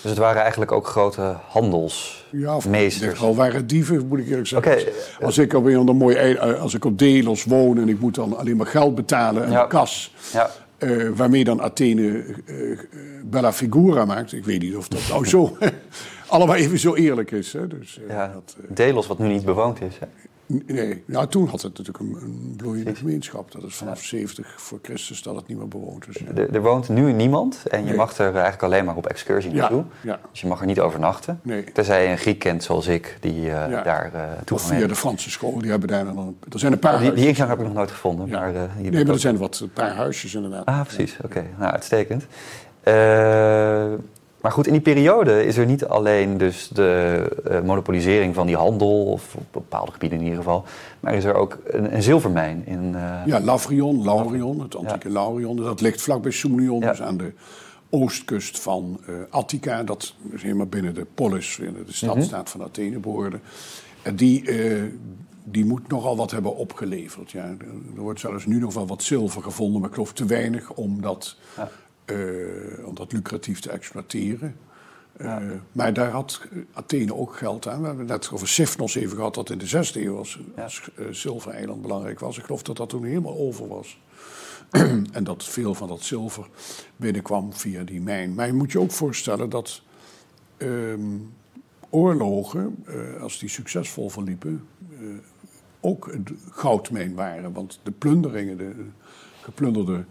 Dus het waren eigenlijk ook grote handelsmeesters. Ja, wel waren dieven, moet ik eerlijk zeggen. Als ik op een mooi, eh, als ik op Delos woon en ik moet dan alleen maar geld betalen en Ja. een kas. Ja, eh, waarmee dan Athene eh, eh, Bella Figura maakt. Ik weet niet of dat nou zo allemaal even zo eerlijk is. Hè? Dus, eh, ja. dat, eh, Delos, wat nu niet bewoond is. Hè? Nee, nou, toen had het natuurlijk een, een bloeiende gemeenschap. Dat is vanaf 70 voor Christus dat het niet meer bewoond is. Ja. Er, er woont nu niemand en je Nee. mag er eigenlijk alleen maar op excursie naartoe. ja. Dus je mag er niet overnachten. Nee. Tenzij je een Griek kent zoals ik, die eh, daar eh Of toegang via heeft. de Franse school, die hebben daar dan... Er zijn een paar die, die ingang heb ik nog nooit gevonden. Ja. Maar, eh, Nee, maar er zijn wat, een paar huisjes inderdaad. Ah, precies. Oké, nou, uitstekend. Eh, maar goed, in die periode is er niet alleen dus de eh, monopolisering van die handel, of op bepaalde gebieden in ieder geval, maar is er ook een, een zilvermijn in... eh, Ja, Lavrion, Laurion, het antieke Laurion. Dat ligt vlakbij Soumnion, Ja. dus aan de oostkust van eh, Attica. Dat is helemaal binnen de polis, binnen de Mhm. stadstaat van Athene behoorde. En die, die moet nogal wat hebben opgeleverd. Ja. Er wordt zelfs nu nog wel wat zilver gevonden, maar ik geloof te weinig om dat, Ja. Eh, om dat lucratief te exploiteren. Uh, maar daar had Athene ook geld aan. We hebben net over Sifnos even gehad, dat in de zesde eeuw als, ja. als uh, zilvereiland belangrijk was. Ik geloof dat dat toen helemaal over was. en dat veel van dat zilver binnenkwam via die mijn. Maar je moet je ook voorstellen dat um, oorlogen, als die succesvol verliepen, ook een goudmijn waren. Want de plunderingen, de geplunderde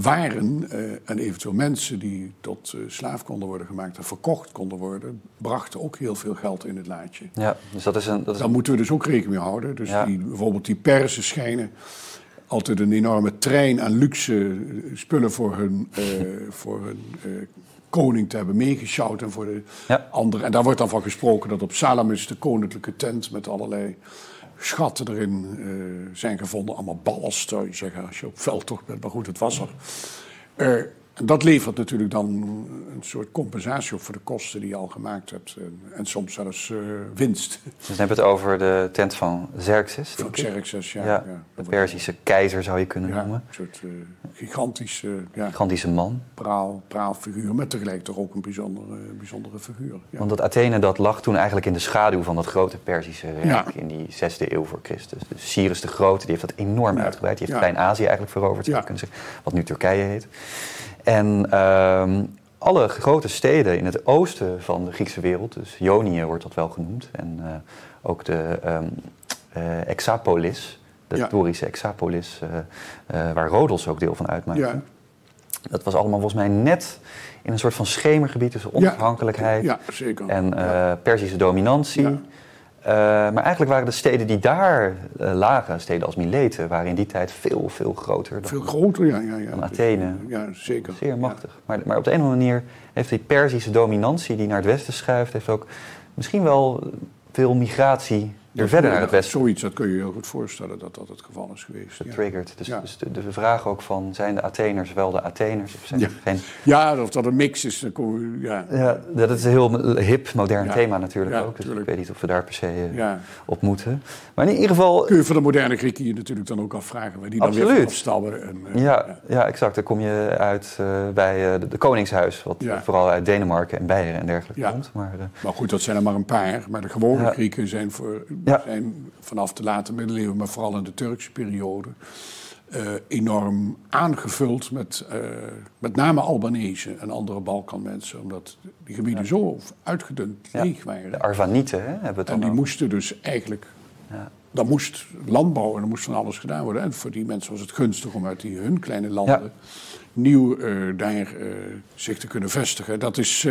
waren uh, en eventueel mensen die tot uh, slaaf konden worden gemaakt en verkocht konden worden, brachten ook heel veel geld in het laadje. Ja, dus dat is een. Dat is Daar moeten we dus ook rekening mee houden. Dus ja. die, bijvoorbeeld die Persen schijnen altijd een enorme trein aan luxe spullen voor hun, uh, voor hun koning te hebben meegesjouwd en voor de ja. anderen. En daar wordt dan van gesproken dat op Salamis de koninklijke tent met allerlei schatten erin uh, zijn gevonden. Allemaal ballast, zou je zeggen, als je op veldtocht bent. Maar goed, het was er. Uh, en dat levert natuurlijk dan een soort compensatie op voor de kosten die je al gemaakt hebt. En, en soms zelfs uh, winst. Dus dan hebben we het over de tent van Xerxes. Van Xerxes, ja. ja, ja. De Perzische keizer zou je kunnen ja, noemen. Een soort uh, gigantische, ja, gigantische man. Praal, praalfiguur, maar tegelijk toch ook een bijzondere, bijzondere figuur. Want dat Athene dat lag toen eigenlijk in de schaduw van dat grote Perzische rijk in die zesde eeuw voor Christus. Dus Cyrus de Grote die heeft dat enorm uitgebreid. Die heeft Klein-Azië eigenlijk veroverd, zou je kunnen zeggen. Wat nu Turkije heet. En uh, alle grote steden in het oosten van de Griekse wereld, dus Ionië wordt dat wel genoemd, en uh, ook de um, Exapolis, de ja. Torische Exapolis, uh, waar Rodos ook deel van uitmaakt. Ja. Dat was allemaal volgens mij net in een soort van schemergebied tussen onafhankelijkheid ja, en Perzische dominantie. Uh, maar eigenlijk waren de steden die daar uh, lagen, steden als Mileten, waren in die tijd veel, veel groter. Dan, veel groter, ja. ja, ja. Dan Athene. Ja, zeker. Zeer machtig. Ja. Maar, maar op de een of andere manier heeft die Perzische dominantie die naar het westen schuift, heeft ook misschien wel veel migratie er verder naar het westen. Zoiets, dat kun je je heel goed voorstellen dat dat het geval is geweest. Getriggerd. Dus, ja. dus de, de, vraag ook van, zijn de Atheners wel de Atheners? Of zijn ja. geen... ja, of dat een mix is. Dan kom je, ja. ja, dat is een heel hip, modern thema natuurlijk ook. Dus ik weet niet of we daar per se uh, op moeten. Maar in ieder geval... Kun je van de moderne Grieken je natuurlijk dan ook afvragen... waar die dan Absoluut. weer afstammen. En, uh, ja, ja. exact. Dan kom je uit uh, bij de, de, Koningshuis... wat vooral uit Denemarken en Beieren en dergelijke komt. Maar, maar goed, dat zijn er maar een paar. Maar de gewone Grieken zijn, voor, zijn vanaf de late middeleeuwen, maar vooral in de Turkse periode, uh, enorm aangevuld met uh, met name Albanese en andere Balkanmensen, omdat die gebieden ja. zo uitgedund ja. leeg waren. De Arvanieten hè, hebben het En die moesten dus eigenlijk. Ja. Dan moest landbouw en er moest van alles gedaan worden. En voor die mensen was het gunstig om uit die, hun kleine landen nieuw uh, daar zich te kunnen vestigen. Dat is.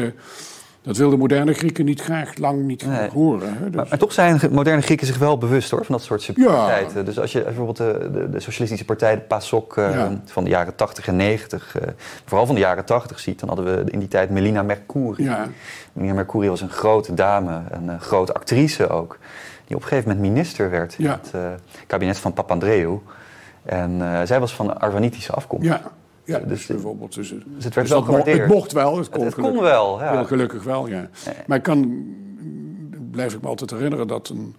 Dat wilden moderne Grieken niet graag, lang niet nee. horen. Hè? Dus... Maar, maar, toch zijn moderne Grieken zich wel bewust hoor, van dat soort subtiliteiten. Ja. Dus als je bijvoorbeeld de, de, de Socialistische Partij, de PASOK, uh, ja. van de jaren 80 en 90, uh, vooral van de jaren 80 ziet, dan hadden we in die tijd Melina Mercouri. Ja. Melina Mercouri was een grote dame, een uh, grote actrice ook, die op een gegeven moment minister werd in het kabinet van Papandreou. En zij was van Arvanitische afkomst. Ja. Dus, dus bijvoorbeeld. Dus, dus het werd dus wel het, het mocht wel. Het kon, het, het kon wel, ja. Heel gelukkig wel, ja. Maar ik kan, blijf ik me altijd herinneren dat een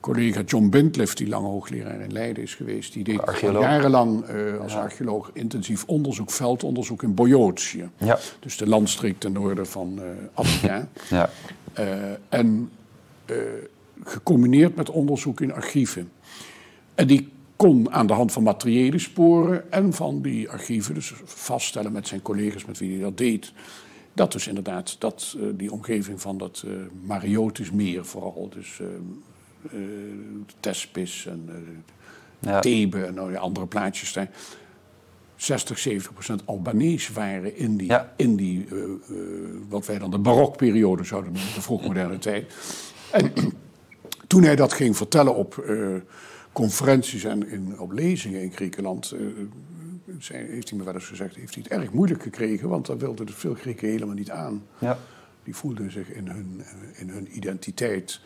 collega John Bintliff, die lange hoogleraar in Leiden is geweest, die deed jarenlang uh, als ja. archeoloog intensief onderzoek, veldonderzoek in Bojotië. Ja. Dus de landstreek ten noorden van uh, Afrika. ja. Uh, en gecombineerd met onderzoek in archieven. En die kon aan de hand van materiële sporen en van die archieven, dus vaststellen met zijn collega's met wie hij dat deed, dat dus inderdaad dat, uh, die omgeving van dat uh, Mariotis meer vooral, dus uh, Tespis en ja. Thebe en nou, andere plaatjes daar, 60, 70 procent Albanees waren in die, ja. in die wat wij dan de barokperiode zouden noemen, de vroegmoderne tijd. En toen hij dat ging vertellen op conferenties en in, op lezingen in Griekenland. Uh, zijn, heeft hij me wel eens gezegd, heeft hij het erg moeilijk gekregen, want daar wilden dus veel Grieken helemaal niet aan. Ja. Die voelden zich in hun, in hun identiteit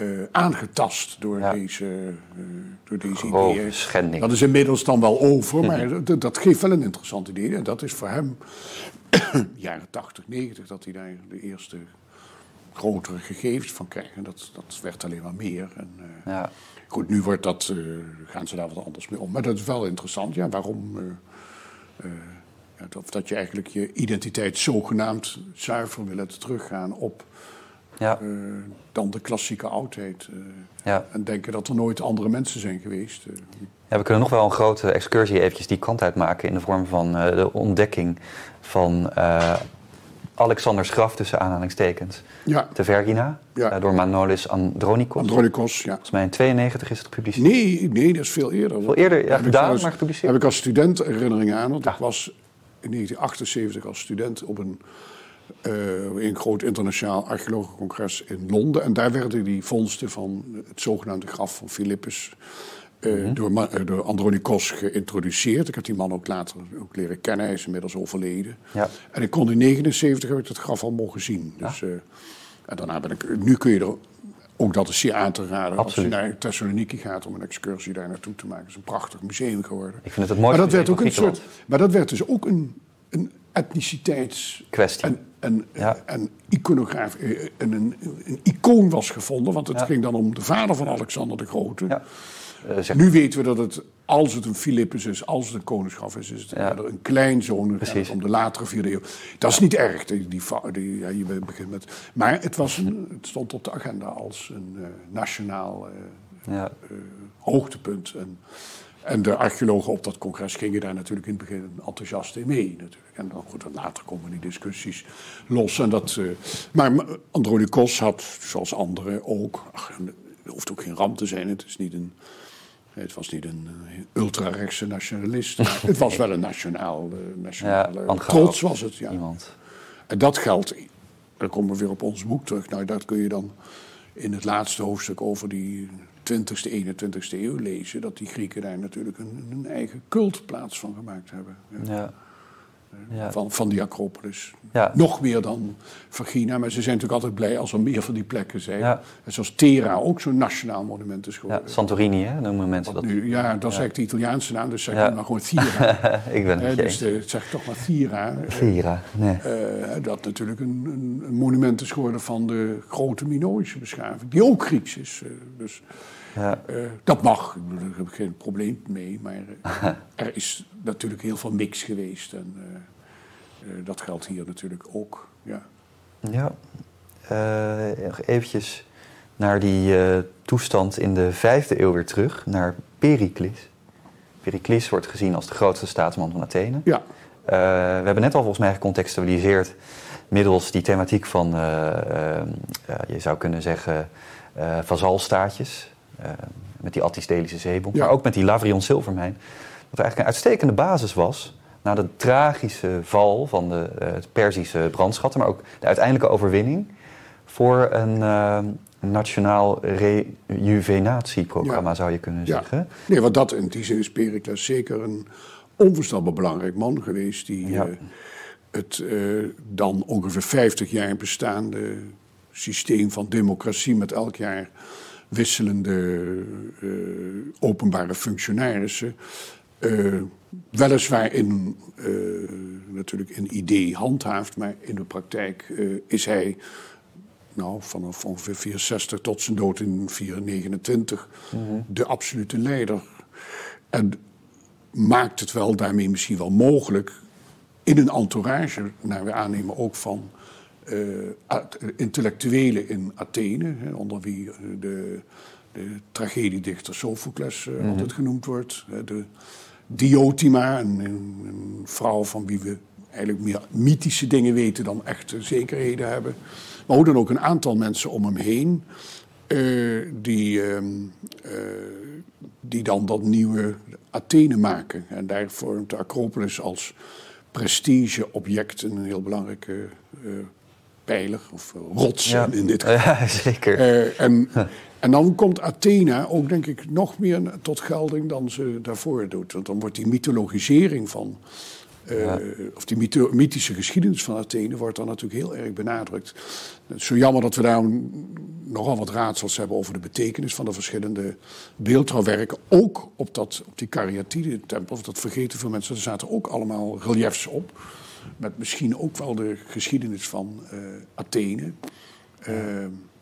uh, aangetast door ja. deze, uh, door deze Gewoon ideeën. Schending. Dat is inmiddels dan wel over, maar dat, dat, geeft wel een interessant idee. En dat is voor hem, jaren 80, 90, dat hij daar de eerste grotere gegevens van krijgt. En dat, dat werd alleen maar meer. En, uh, ja. Goed, nu wordt dat, uh, gaan ze daar wat anders mee om. Maar dat is wel interessant. Ja, waarom uh, uh, Of dat je eigenlijk je identiteit zogenaamd zuiver wil laten teruggaan op Ja, dan de klassieke oudheid. eh, ja. en denken dat er nooit andere mensen zijn geweest. Ja, we kunnen nog wel een grote excursie eventjes die kant uit maken in de vorm van de ontdekking van Alexanders graf tussen aanhalingstekens ja, te Vergina Ja. door Manolis Andronikos. Andronikos, ja. Volgens mij in 92 is het gepubliceerd. Nee, nee, dat is veel eerder. Veel eerder ja, gedaan, maar gepubliceerd. Heb ik als student herinneringen aan, want Ja. ik was in 1978 als student op een, eh, een groot internationaal archeologencongres in Londen. En daar werden die vondsten van het zogenaamde graf van Philippus eh, Mhm. door, eh, door Andronikos geïntroduceerd. Ik had die man ook later ook leren kennen, hij is inmiddels overleden. Ja. En ik kon in 79 heb ik het graf al mogen zien. Dus, eh, en daarna ben ik, nu kun je er, ook dat is zeer aan te raden, Absoluut. als je naar Thessaloniki gaat om een excursie daar naartoe te maken. Het is een prachtig museum geworden. Ik vind het het Maar mooiste dat, werd ook een soort, maar dat werd dus ook een, een etniciteits... Kwestie. En, en, Ja. en iconograaf, en een, een icoon was gevonden. Want het ging dan om de vader van Alexander de Grote. Eh, zeg, Nu weten we dat het, als het een Philippus is, als het een koningschaf is, is het Ja. een kleinzoon om de latere vierde eeuw. Dat is niet erg, die, die, die, ja, je begint met. Maar het, was een, het stond op de agenda als een eh, nationaal eh, ja. hoogtepunt. En, en de archeologen op dat congres gingen daar natuurlijk in het begin enthousiast in mee. Natuurlijk. En dan, goed, dan later komen die discussies los. En dat, maar Andronikos had, zoals anderen ook, ach, het hoeft ook geen ramp te zijn. Het, is niet een, het was niet een eh, ultra-rechtse nationalist. het was wel een nationaal, eh, nationaal Ja, trots was het. Ja. Iemand. En dat geldt, dan komen we weer op ons boek terug. Nou, dat kun je dan in het laatste hoofdstuk over die 20e, 21e eeuw lezen. Dat die Grieken daar natuurlijk een, een eigen cultplaats van gemaakt hebben. Ja. Ja. Ja. Van, van die Acropolis. Ja. Nog meer dan Vergina, maar ze zijn natuurlijk altijd blij als er meer van die plekken zijn. Ja. En zoals Thera ook zo'n nationaal monument is ja, geworden. Santorini, hè, noemen mensen dat. Nu, ja, dat is eigenlijk de Italiaanse naam, dus zeg ik maar gewoon Thera. ik ben het dus de, zeg toch maar Thera. Vira, nee. Eh, dat natuurlijk een, een, een monument is geworden van de grote Minoïsche beschaving, die ook Grieks is. eh, dus Ja. eh, dat mag, daar heb ik geen probleem mee. Maar eh, er is natuurlijk heel veel mix geweest en eh, dat geldt hier natuurlijk ook. Ja. Ja, nog eventjes naar die toestand in de vijfde eeuw weer terug, naar Pericles. Pericles wordt gezien als de grootste staatsman van Athene. ja, we hebben net al volgens mij gecontextualiseerd middels die thematiek van, je zou kunnen zeggen, vazalstaatjes. Eh, met die Attisdelische zeebom, Ja. maar ook met die Lavrion zilvermijn. Dat er eigenlijk een uitstekende basis was na de tragische val van de eh, het Perzische brandschatten, maar ook de uiteindelijke overwinning voor een eh, nationaal rejuvenatieprogramma, Ja. zou je kunnen ja. zeggen. Nee, want dat in die zin is Pericles zeker een onvoorstelbaar belangrijk man geweest. Die Ja. het dan ongeveer 50 jaar bestaande systeem van democratie met elk jaar wisselende eh, openbare functionarissen. eh, weliswaar in, eh, natuurlijk in idee handhaaft, maar in de praktijk is hij nou, vanaf ongeveer 64 tot zijn dood in 429 de absolute leider. En maakt het wel daarmee misschien wel mogelijk in een entourage, naar we aannemen ook van intellectuelen in Athene, hè, onder wie eh, de, de tragediedichter Sophocles eh, altijd genoemd wordt, hè, de Diotima, een, vrouw van wie we eigenlijk meer mythische dingen weten dan echte zekerheden hebben. Maar hoe dan ook een aantal mensen om hem heen, eh, die, ehm, eh, die dan dat nieuwe Athene maken. En daar vormt de Acropolis als prestigeobject een heel belangrijke eh, pijler, of eh, rots Ja. in dit geval. Ja, zeker. Eh, en, en dan komt Athena ook, denk ik, nog meer tot gelding dan ze daarvoor doet. Want dan wordt die mythologisering van. eh, Of die mythische geschiedenis van Athene wordt dan natuurlijk heel erg benadrukt. Het is zo jammer dat we daar nogal wat raadsels hebben over de betekenis van de verschillende beeldhouwwerken. Ook op, dat, op die Karyatide-tempel, of dat vergeten veel mensen, er zaten ook allemaal reliefs op. Met misschien ook wel de geschiedenis van eh, Athene. Eh,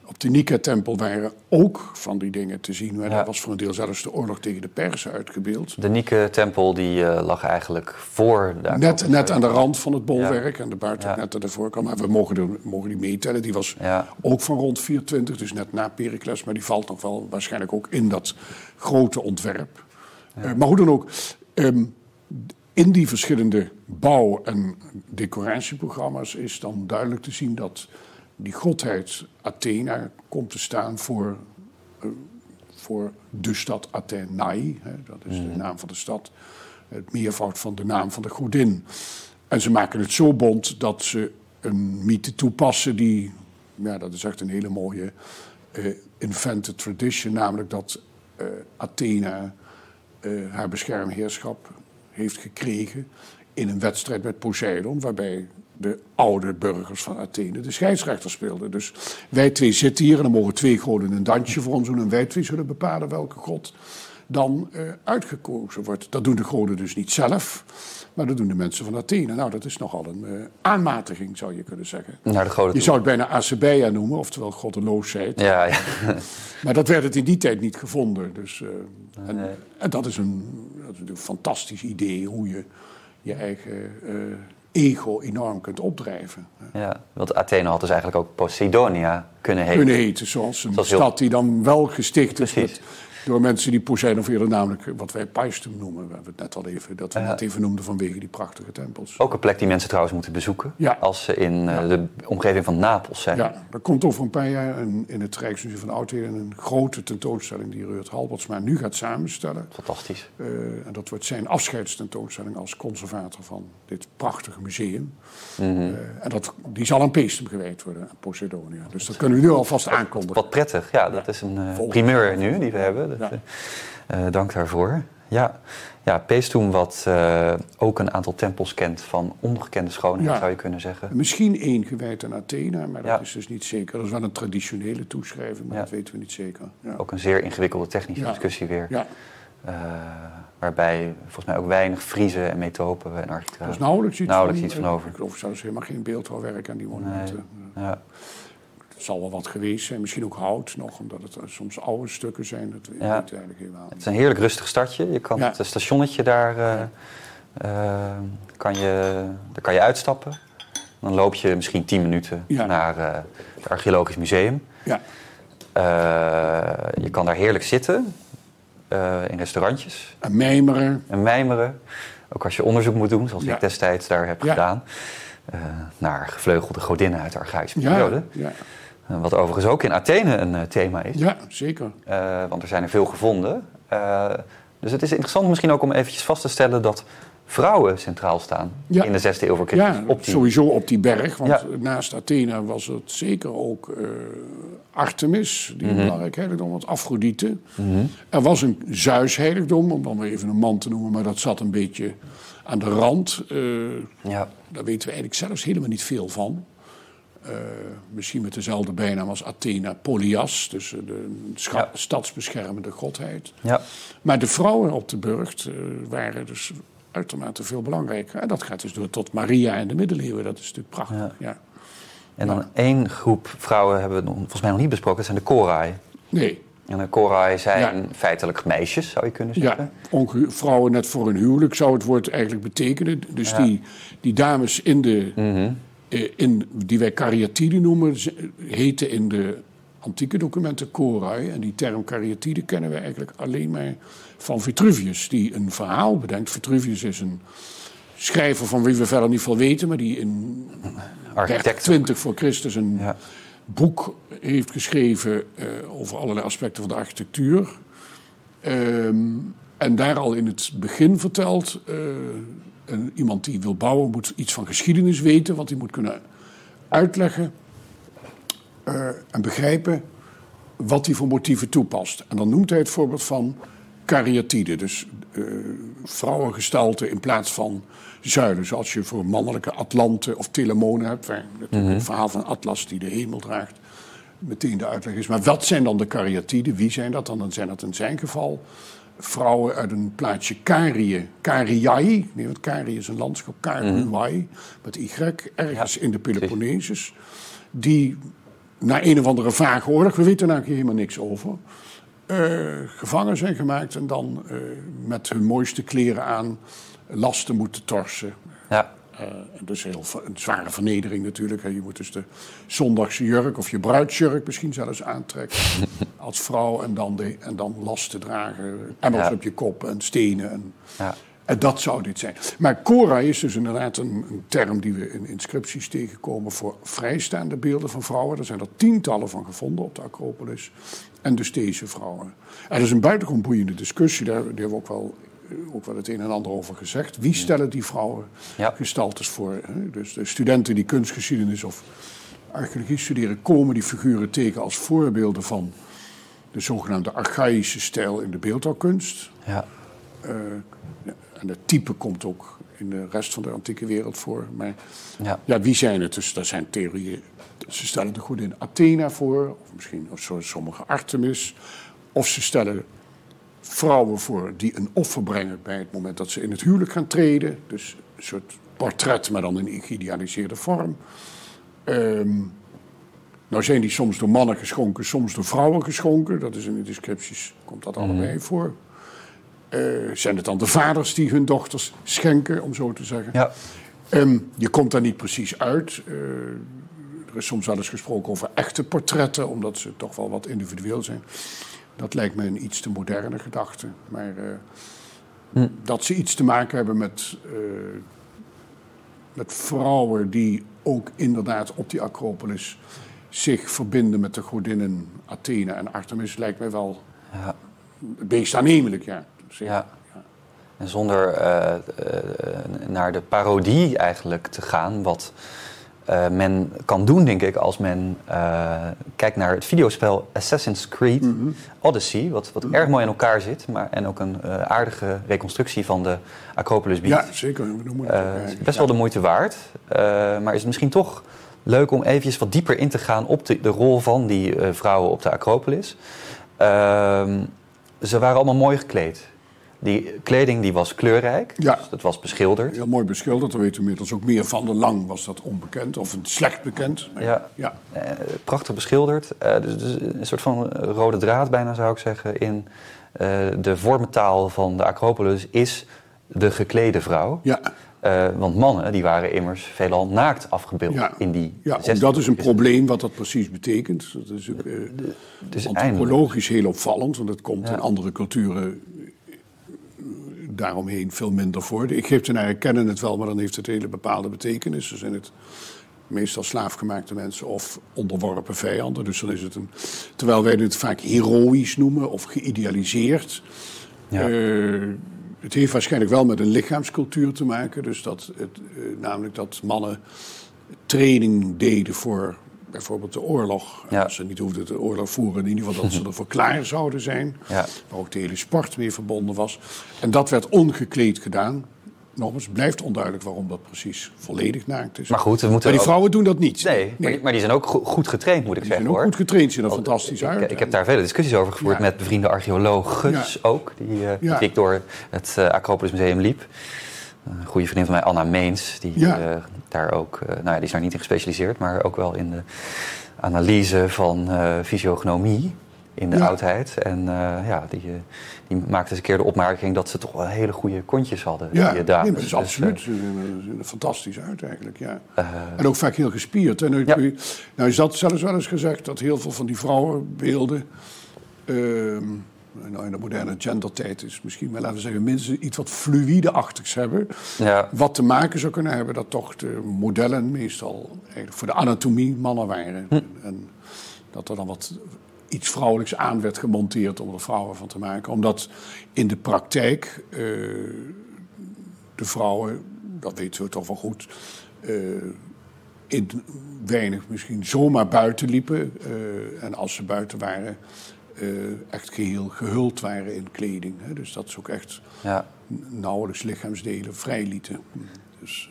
Op de Nika-tempel waren ook van die dingen te zien. Maar Ja. daar was voor een deel zelfs de oorlog tegen de Persen uitgebeeld. De Nike-tempel die eh, lag eigenlijk voor de Net, net aan de rand van het bolwerk en de buiten Ja. net aan de voorkant. Maar we mogen, er, mogen die meetellen. Die was ook van rond 420, dus net na Pericles. Maar die valt nog wel waarschijnlijk ook in dat grote ontwerp. Maar hoe dan ook, ehm, in die verschillende bouw- en decoratieprogramma's is dan duidelijk te zien dat die godheid Athena komt te staan voor, eh, voor de stad Athenai. Hè, dat is de naam van de stad. Het meervoud van de naam van de godin. En ze maken het zo bond dat ze een mythe toepassen die, ja, dat is echt een hele mooie eh invented tradition, namelijk dat eh, Athena haar beschermheerschap heeft gekregen in een wedstrijd met Poseidon, waarbij de oude burgers van Athene de scheidsrechter speelden. Dus wij twee zitten hier en dan mogen twee goden een dansje voor ons doen en wij twee zullen bepalen welke god dan eh, uitgekozen wordt. Dat doen de goden dus niet zelf, maar dat doen de mensen van Athene. Nou, dat is nogal een eh, aanmatiging, zou je kunnen zeggen. Naar de goden Je zou het bijna acebeia noemen, oftewel goddeloosheid. Ja, ja. Maar dat werd het in die tijd niet gevonden. Dus, eh, en, en dat is, een, is een fantastisch idee hoe je je eigen eh, ego enorm kunt opdrijven. ja. Want Athene had dus eigenlijk ook Poseidonia kunnen heten. Kunnen heten zoals een Zoals heel- stad die dan wel gesticht is Precies. met, door mensen die Poseidon eerder namelijk wat wij Paestum noemen. We hebben het net al even, dat we net even noemden vanwege die prachtige tempels. Ook een plek die mensen trouwens moeten bezoeken. Ja. Als ze in eh, de omgeving van Napels zijn. Ja, er komt over een paar jaar een, in het Rijksmuseum van Oudheden een grote tentoonstelling die Reurt Halbertsma nu gaat samenstellen. Fantastisch. Eh, en dat wordt zijn afscheidstentoonstelling als conservator van dit prachtige museum. Mhm. Eh, en dat, die zal aan Peestum gewijd worden, aan Poseidonia. Dus dat kunnen we nu alvast aankondigen. Wat prettig. Ja, dat is een Volgende. primeur nu die we hebben. Ja. eh, dank daarvoor. Ja, ja Peestum wat eh, ook een aantal tempels kent van ongekende schoonheid, Ja. zou je kunnen zeggen. Misschien één gewijd aan Athena, maar dat Ja. is dus niet zeker. Dat is wel een traditionele toeschrijving, maar Ja. dat weten we niet zeker. Ja, Ook een zeer ingewikkelde technische discussie weer. ja Eh, waarbij volgens mij ook weinig Friezen en metopen en daar architraven. is nauwelijks iets Nauwelijks van, iets van over. Ik geloof zelfs helemaal geen beeldhouwwerk aan die monumenten. Ja. Zal wel wat geweest zijn, misschien ook hout nog, omdat het eh, soms oude stukken zijn. Dat weet Ja. ik eigenlijk helemaal Het is een heerlijk rustig stadje. Je kan Ja. het stationnetje daar, eh, eh, kan je, daar kan je uitstappen. Dan loop je misschien 10 minuten Ja. naar eh, het Archeologisch Museum. Ja, Eh, je kan daar heerlijk zitten eh, in restaurantjes en mijmeren. en mijmeren. Ook als je onderzoek moet doen, zoals Ja. ik destijds daar heb gedaan. eh, naar gevleugelde godinnen uit de archaïsche periode. ja, Eh, wat overigens ook in Athene een eh, thema is. ja, zeker. Eh, want er zijn er veel gevonden. Eh, dus het is interessant misschien ook om eventjes vast te stellen dat vrouwen centraal staan Ja. in de 6e eeuw voor Christus. Ja, op die- sowieso op die berg. Want Ja. naast Athena was het zeker ook eh, Artemis, die een belangrijk heiligdom was, Afrodite. Er was een Zeus-heiligdom, om dan maar even een man te noemen, maar dat zat een beetje aan de rand. Eh, Ja, daar weten we eigenlijk zelfs helemaal niet veel van. Eh, misschien met dezelfde bijnaam als Athena Polias, dus eh, de Ja. stadsbeschermende godheid. ja, Maar de vrouwen op de burcht eh, waren dus uitermate veel belangrijker. En dat gaat dus door tot Maria en de middeleeuwen. Dat is natuurlijk prachtig. Ja. Ja. en dan één groep vrouwen hebben we nog- volgens mij nog niet besproken. Dat zijn de Korai. Nee, En de Korai zijn Ja. feitelijk meisjes, zou je kunnen ja. zeggen. onge- vrouwen net voor hun huwelijk zou het woord eigenlijk betekenen. Dus Ja. die, die dames in de, eh, in, die wij Cariatide noemen, heten in de antieke documenten Korai. En die term Cariatide kennen we eigenlijk alleen maar van Vitruvius, die een verhaal bedenkt. Vitruvius is een schrijver van wie we verder niet veel weten, maar die in Architect. 20 voor Christus een Ja. boek heeft geschreven eh, over allerlei aspecten van de architectuur. Ehm, en daar al in het begin vertelt, eh, een, iemand die wil bouwen moet iets van geschiedenis weten, want die moet kunnen uitleggen eh, en begrijpen wat hij voor motieven toepast. En dan noemt hij het voorbeeld van kariatide, dus eh, vrouwengestalte in plaats van zuilen. Zoals je voor mannelijke atlanten of telemonen hebt, waar natuurlijk het verhaal van Atlas die de hemel draagt, meteen de uitleg is. Maar wat zijn dan de kariatiden? Wie zijn dat dan? Dan zijn dat in zijn geval vrouwen uit een plaatsje Karië, Kariai, nee, want Karië is een landschap, Kariai, met Y, ergens in de Peloponnesus, die na een of andere vage oorlog, we weten eigenlijk helemaal niks over, eh, gevangen zijn gemaakt en dan eh, met hun mooiste kleren aan lasten moeten torsen. Ja. Dus heel een zware vernedering natuurlijk. Je moet dus de zondagse jurk of je bruidsjurk misschien zelfs aantrekken als vrouw. En dan, de, en dan lasten dragen, emmers ja. op je kop en stenen. En, ja. en dat zou dit zijn. Maar Cora is dus inderdaad een, een, term die we in inscripties tegenkomen voor vrijstaande beelden van vrouwen. Er zijn er tientallen van gevonden op de Acropolis. En dus deze vrouwen. En dat is een buitengewoon boeiende discussie. Daar, die hebben we ook wel ook wel het een en ander over gezegd. Wie stellen die vrouwen Ja. gestaltes voor? Hè? Dus de studenten die kunstgeschiedenis of archeologie studeren, komen die figuren tegen als voorbeelden van de zogenaamde archaïsche stijl in de beeldhouwkunst. Ja. Eh, en het type komt ook in de rest van de antieke wereld voor. Maar Ja. ja, wie zijn het? Dus dat zijn theorieën. Ze stellen de godin Athena voor, of misschien of zo- sommige Artemis. Of ze stellen vrouwen voor die een offer brengen bij het moment dat ze in het huwelijk gaan treden. Dus een soort portret, maar dan in een geïdealiseerde vorm. Ehm, nou zijn die soms door mannen geschonken, soms door vrouwen geschonken. Dat is in de descripties, komt dat allebei voor. Eh, zijn het dan de vaders die hun dochters schenken, om zo te zeggen? Ja. Ehm, je komt daar niet precies uit. Eh, er is soms wel eens gesproken over echte portretten, omdat ze toch wel wat individueel zijn. Dat lijkt me een iets te moderne gedachte. Maar eh, dat ze iets te maken hebben met, eh, met vrouwen die ook inderdaad op die Acropolis zich verbinden met de godinnen Athene en Artemis, lijkt mij wel Ja. beest aannemelijk, ja. Ja. En zonder eh, naar de parodie eigenlijk te gaan, wat eh, men kan doen, denk ik, als men eh, kijkt naar het videospel Assassin's Creed Odyssey, wat, wat erg mooi in elkaar zit, maar, en ook een eh, aardige reconstructie van de Acropolis biedt. Ja, zeker. We noemen het best wel de moeite waard. Maar is het misschien toch leuk om eventjes wat dieper in te gaan op de, de rol van die vrouwen op de Acropolis. Ehm, ze waren allemaal mooi gekleed. Die kleding die was kleurrijk, Ja. dus het was beschilderd. Heel mooi beschilderd, daar weten we inmiddels ook meer van. De lang was dat onbekend of slecht bekend. Maar Ja. ja. Eh, prachtig beschilderd. Eh, dus, dus een soort van rode draad bijna zou ik zeggen in eh, de vormentaal van de Acropolis is de geklede vrouw. Ja, want mannen die waren immers veelal naakt afgebeeld ja. in die ja ook 16e dat is een probleem wat dat precies betekent. Dat is ook, Dus eindelijk. antropologisch heel opvallend, want het komt Ja. in andere culturen daaromheen veel minder voor. De Egyptenaren kennen het wel, maar dan heeft het een hele bepaalde betekenis. Dan zijn het meestal slaafgemaakte mensen of onderworpen vijanden. Dus dan is het een. Terwijl wij het vaak heroïs noemen of geïdealiseerd. Ja. Eh, het heeft waarschijnlijk wel met een lichaamscultuur te maken. Dus dat het, eh, namelijk dat mannen training deden voor bijvoorbeeld de oorlog. Ja. Als ze niet hoefden de oorlog voeren, in ieder geval dat ze ervoor klaar zouden zijn. Ja. Waar ook de hele sport mee verbonden was. En dat werd ongekleed gedaan. Nogmaals, het blijft onduidelijk waarom dat precies volledig naakt is. Maar goed, we moeten Maar die ook- vrouwen doen dat niet. Nee, Maar, die, maar die zijn ook go- goed getraind, moet ik Die zijn zeggen ook hoor. goed getraind, zien er fantastisch uit. Ik, ik heb daar vele discussies over gevoerd Ja. met bevriende archeologen ook, die, met wie ik door het eh, Acropolis Museum liep. Een goede vriendin van mij, Anna Meens, die Ja. eh, daar ook, eh, nou ja, die is daar niet in gespecialiseerd, maar ook wel in de analyse van eh fysiognomie in de Ja. oudheid. En ja, die, die maakte eens een keer de opmerking dat ze toch wel hele goede kontjes hadden, Ja, die dames. nee, dat is Dus, absoluut. Ze zien er- fantastisch uit eigenlijk, ja. En ook vaak heel gespierd. En Ja. nou is dat zelfs wel eens gezegd, dat heel veel van die vrouwenbeelden... nou in de moderne gendertijd is misschien wel, laten we zeggen, minstens iets wat fluïde-achtigs hebben. ja, Wat te maken zou kunnen hebben dat toch de modellen meestal eigenlijk voor de anatomie mannen waren. Hm. En dat er dan wat iets vrouwelijks aan werd gemonteerd om er vrouwen van te maken. Omdat in de praktijk eh, de vrouwen, dat weten we toch wel goed, eh, in weinig misschien zomaar buiten liepen. eh, en als ze buiten waren, eh, echt geheel gehuld waren in kleding. Hè. Dus dat ze ook echt ja. nauwelijks lichaamsdelen vrijlieten. Dus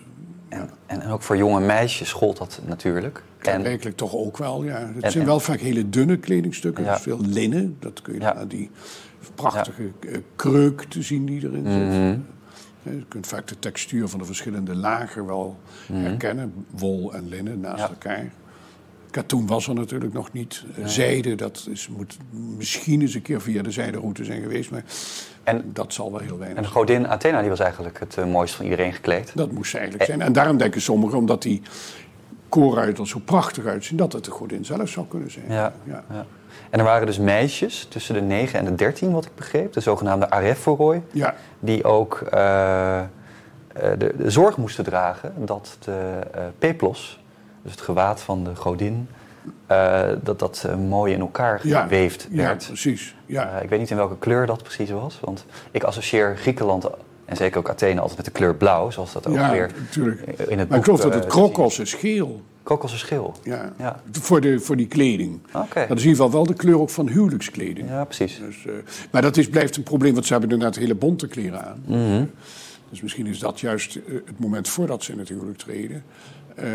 En, en, en ook voor jonge meisjes gold dat natuurlijk. En, Eigenlijk toch ook wel, ja. Het en- zijn wel vaak hele dunne kledingstukken. Ja. Dus veel linnen. Dat kun je Ja. dan aan die prachtige eh, kreuk te zien die erin zit. Mhm. Eh, Je kunt vaak de textuur van de verschillende lagen wel herkennen. Wol en linnen naast Mhm. Ja. elkaar. Katoen was er natuurlijk nog niet. Zijde, dat is, moet misschien eens een keer via de zijderoute zijn geweest. Maar en, dat zal wel heel weinig En de godin Athena die was eigenlijk het uh, mooiste van iedereen gekleed. Dat moest eigenlijk zijn. En daarom denken sommigen, omdat die koorruit er zo prachtig uitzien... dat het de godin zelf zou kunnen zijn. Ja, ja. ja. En er waren dus meisjes tussen de 9 en de 13, wat ik begreep. De zogenaamde Arephoroi. Ja. Die ook uh, de, de, zorg moesten dragen dat de uh, peplos, dus het gewaad van de godin... Uh, dat dat mooi in elkaar geweefd werd. Ja, precies. Ja. ik weet niet in welke kleur dat precies was. Want ik associeer Griekenland en zeker ook Athene altijd met de kleur blauw, zoals dat ook ja, weer natuurlijk. in het Maar ik geloof dat het krokos is geel. Kokos is geel. Ja, ja. Voor, de, voor die kleding. Okay. Dat is in ieder geval wel de kleur ook van huwelijkskleding. Ja, precies. Dus, uh, maar dat is, blijft een probleem, want ze hebben inderdaad hele bonte kleren aan. Mm -hmm. Dus misschien is dat juist het moment voordat ze in het huwelijk treden. Uh,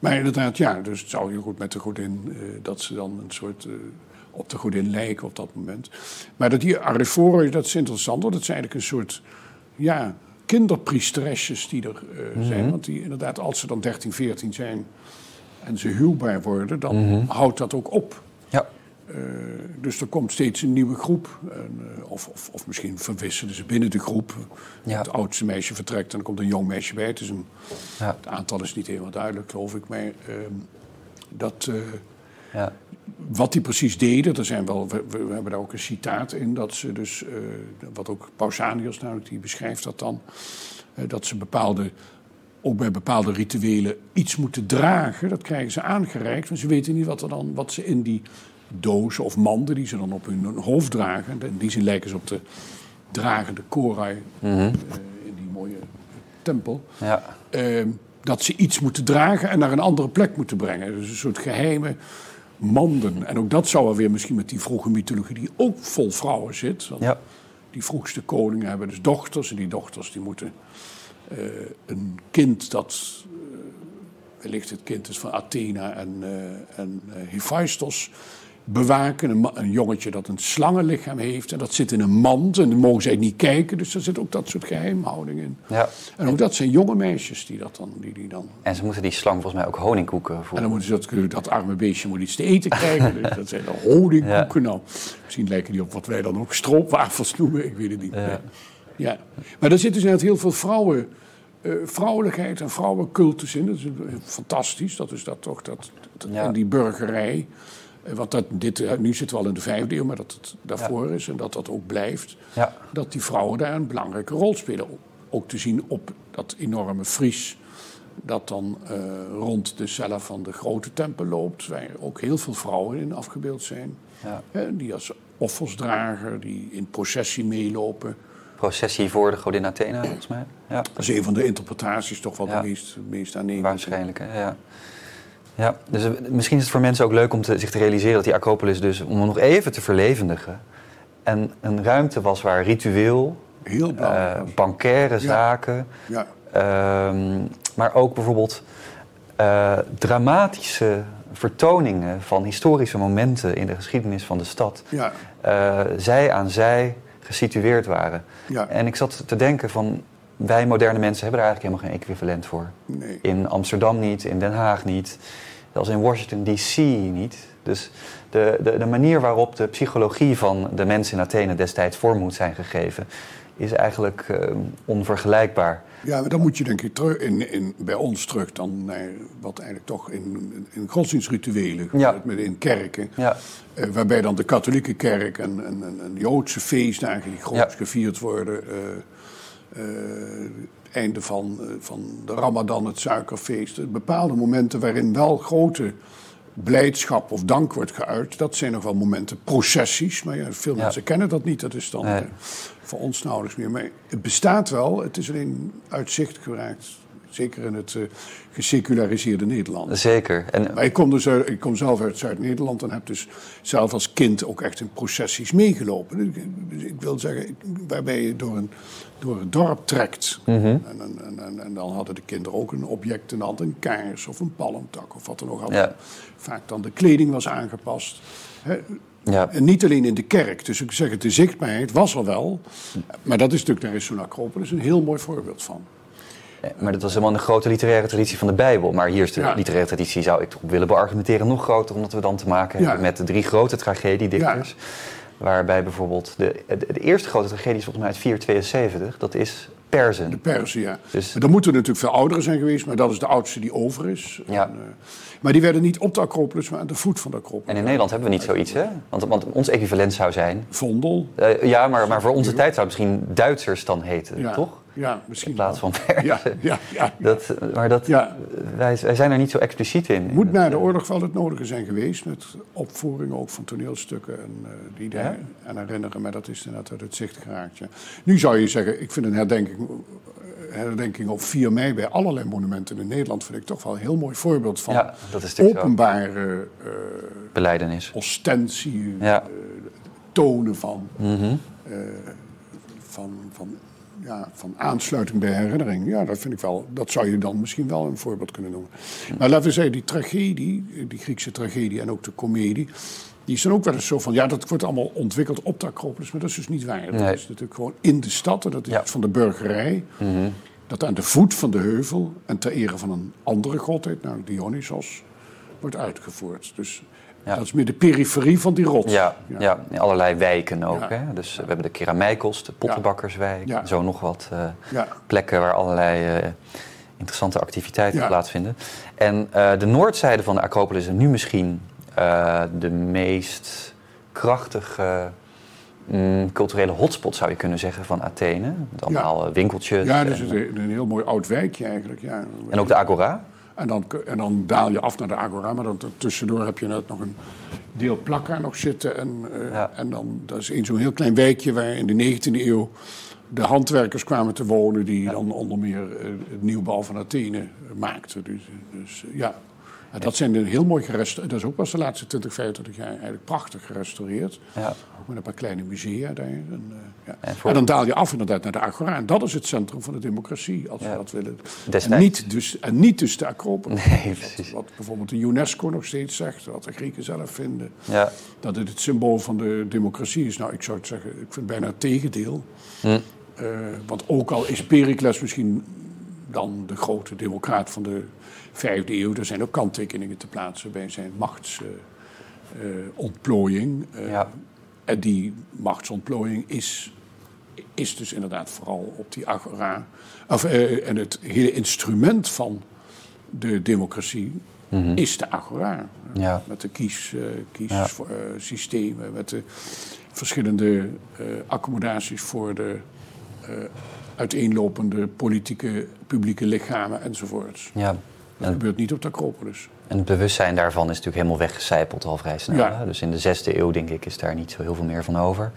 maar inderdaad, ja, dus het zou heel goed met de godin, uh, dat ze dan een soort op de godin lijken op dat moment. Maar dat die Ariforen, dat is interessant, want dat is eigenlijk een soort, ja, kinderpriesteresjes die er uh, zijn. Want die inderdaad, als ze dan 13, 14 zijn en ze huwbaar worden, dan mm -hmm. houdt dat ook op. Uh, dus er komt steeds een nieuwe groep. En, uh, of, of, of, misschien verwisselen ze binnen de groep. Ja. Het oudste meisje vertrekt en er komt een jong meisje bij. Het, is een, ja. het aantal is niet helemaal duidelijk, geloof ik. Maar ehm, dat, ja. Wat die precies deden, er zijn wel, we, we, hebben daar ook een citaat in, dat ze dus, uh, wat ook Pausanias namelijk, die beschrijft dat dan, uh, dat ze bepaalde, ook bij bepaalde rituelen iets moeten dragen. Dat krijgen ze aangereikt, maar ze weten niet wat, er dan, wat ze in die dozen of manden die ze dan op hun hoofd dragen, in die zin lijken ze op de dragende korai mm -hmm. uh, in die mooie tempel. Ja. Ehm, dat ze iets moeten dragen en naar een andere plek moeten brengen. Dus een soort geheime manden. En ook dat zou er weer misschien met die vroege mythologie, die ook vol vrouwen zit. Ja. Die vroegste koningen hebben dus dochters. En die dochters die moeten uh, een kind dat. Uh, wellicht het kind is van Athena en, uh, en Hephaestos bewaken. Een, een, jongetje dat een slangenlichaam heeft. En dat zit in een mand. En dan mogen zij niet kijken. Dus er zit ook dat soort geheimhouding in. Ja. En ook dat zijn jonge meisjes die dat dan, die, die dan... En ze moeten die slang volgens mij ook honingkoeken voeren. En dan moeten ze dat, dat arme beestje moet iets te eten krijgen. dus dat zijn de honingkoeken. Ja. Nou, misschien lijken die op wat wij dan ook stroopwafels noemen. Ik weet het niet. Ja. ja. Maar daar zitten dus net heel veel vrouwen... Uh, vrouwelijkheid en vrouwencultus in. Dat is fantastisch. Dat is dat toch. Dat, dat Ja. En die burgerij. Want dat, dit, nu zitten we al in de vijfde eeuw, maar dat het daarvoor Ja. is en dat dat ook blijft. Ja. Dat die vrouwen daar een belangrijke rol spelen. Ook te zien op dat enorme Fries dat dan eh, rond de cellen van de grote tempel loopt. Waar ook heel veel vrouwen in afgebeeld zijn. Ja. Hè, die als offers dragen, die in processie meelopen. Processie voor de godin Athena, volgens mij. Ja, Dat is een van de interpretaties toch wel de meest, meest aannemende. waarschijnlijk. Hè? Ja. Ja, dus eh, misschien is het voor mensen ook leuk om te, zich te realiseren dat die Acropolis dus, om hem nog even te verlevendigen, en een ruimte was waar ritueel, Heel belangrijk. bankaire zaken, ja. Ehm, maar ook bijvoorbeeld eh, dramatische vertoningen van historische momenten in de geschiedenis van de stad, Ja. zij aan zij gesitueerd waren. Ja. En ik zat te denken van, wij moderne mensen hebben daar eigenlijk helemaal geen equivalent voor. Nee. In Amsterdam niet, in Den Haag niet, zelfs in Washington DC niet. Dus de, de, de manier waarop de psychologie van de mensen in Athene destijds vorm moet zijn gegeven, is eigenlijk eh, onvergelijkbaar. Ja, maar dan moet je denk ik terug in, in, bij ons terug dan naar wat eigenlijk toch in, in godsdienstrituelen Ja. gebeurt, met in kerken. Ja, eh, waarbij dan de katholieke kerk en, en, en, Joodse feestdagen die groot Ja. gevierd worden. eh, einde van, eh, van de Ramadan, het suikerfeest. Bepaalde momenten waarin wel grote blijdschap of dank wordt geuit. Dat zijn nog wel momenten, processies. Maar ja, veel Ja. mensen kennen dat niet. Dat is dan Nee. eh, voor ons nauwelijks meer. Maar het bestaat wel. Het is alleen uit zicht geraakt. Zeker in het eh, geseculariseerde Nederland. zeker. En, Maar ik kom, dus uit- ik kom zelf uit Zuid-Nederland en heb dus zelf als kind ook echt in processies meegelopen. Dus ik- Dus ik wil zeggen, waarbij je door een, door het dorp trekt. Mhm. En, en, en, en, en dan hadden de kinderen ook een object in de hand, een kaars of een palmtak of wat dan ook. Ja. Vaak dan de kleding was aangepast. Hè, ja, en niet alleen in de kerk. Dus ik zeg het, de zichtbaarheid was er wel. Maar dat is natuurlijk, daar is zo'n Acropolis een heel mooi voorbeeld van. Eh, Maar dat was helemaal een grote literaire traditie van de Bijbel. Maar hier is de Ja. literaire traditie, zou ik toch willen beargumenteren, nog groter. Omdat we dan te maken hebben met de drie grote tragediedichters. Waarbij bijvoorbeeld de, de, de eerste grote tragedie is volgens mij uit 472. Dat is Perzen. De Persen, ja. Dus- Maar Dan moeten er natuurlijk veel ouderen zijn geweest, maar dat is de oudste die over is. Ja. En, eh, maar die werden niet op de Acropolis, maar aan de voet van de Acropolis. En in Nederland hebben we niet zoiets, hè? Want, want ons equivalent zou zijn... Vondel. eh, ja, maar, maar voor onze tijd zou het misschien Duitsers dan heten, Ja. toch? Ja, misschien In plaats wel. van Perzen. Ja, ja. Dat, maar dat, wij, wij zijn er niet zo expliciet in. Moet na de oorlog wel het nodige zijn geweest met opvoeringen ook van toneelstukken en eh, die daar aan herinneren, maar dat is inderdaad uit het zicht geraakt. Nu zou je zeggen, ik vind een herdenking, eh, herdenking op 4 mei bij allerlei monumenten in Nederland vind ik toch wel een heel mooi voorbeeld van dat is openbare eh, Beleidenis. ostentie, Ja. eh, tonen van, Mhm. eh, van, van, ja, van aansluiting bij herinnering. Ja, dat vind ik wel. Dat zou je dan misschien wel een voorbeeld kunnen noemen. Maar laten we zeggen, die tragedie, die Griekse tragedie en ook de komedie. Die dan ook wel eens zo van, ja, dat wordt allemaal ontwikkeld op de Acropolis, maar dat is dus niet waar. Dat is natuurlijk gewoon in de stad en dat is Ja. van de burgerij. Dat aan de voet van de heuvel en ter ere van een andere godheid, nou Dionysos, wordt uitgevoerd. Dus Ja. dat is meer de periferie van die rots. Ja, ja. in allerlei wijken ook. Ja. Hè? Dus we hebben de Keramijkos, de Pottenbakkerswijk. Zo nog wat eh, plekken waar allerlei eh, interessante activiteiten plaatsvinden. En eh, de noordzijde van de Acropolis is nu misschien de meest krachtige mm, culturele hotspot, zou je kunnen zeggen, van Athene. Met allemaal winkeltjes. Ja, dat is en, een, een heel mooi oud wijkje eigenlijk. Ja. en ook de Agora. En dan, en dan daal je af naar de Agora, maar dan tussendoor heb je net nog een deel plakka nog zitten. En, eh, Ja. en dan, dat is in zo'n heel klein wijkje waar in de 19e eeuw de handwerkers kwamen te wonen... die dan onder meer eh, het nieuwbouw van Athene maakten. Dus, dus eh, ja, Dat zijn een heel mooi gerestaureerd. Dat is ook pas de laatste 20, 25 jaar eigenlijk prachtig gerestaureerd. Ja. Ook met een paar kleine musea daar. En, eh, ja. En voor- en dan daal je af inderdaad naar de Agora. En dat is het centrum van de democratie, als Ja. we dat willen. En niet, dus, en niet dus de Acropolis. Nee, precies. Wat bijvoorbeeld de UNESCO nog steeds zegt, wat de Grieken zelf vinden. Ja. Dat het het symbool van de democratie is. Nou, ik zou het zeggen, ik vind bijna het tegendeel. Hm. Eh, want ook al is Pericles misschien dan de grote democraat van de vijfde eeuw, er zijn ook kanttekeningen te plaatsen bij zijn machtsontplooiing. Ja. En die machtsontplooiing is, is dus inderdaad vooral op die agora. Of, eh, en het hele instrument van de democratie is de agora. Ja. Met de kies, eh, Ja. kiessystemen, met de verschillende eh, accommodaties voor de eh, uiteenlopende politieke publieke lichamen enzovoorts. ja. Dat gebeurt niet op de Acropolis. En het bewustzijn daarvan is natuurlijk helemaal weggecijpeld al vrij snel. Ja. Dus in de zesde eeuw, denk ik, is daar niet zo heel veel meer van over.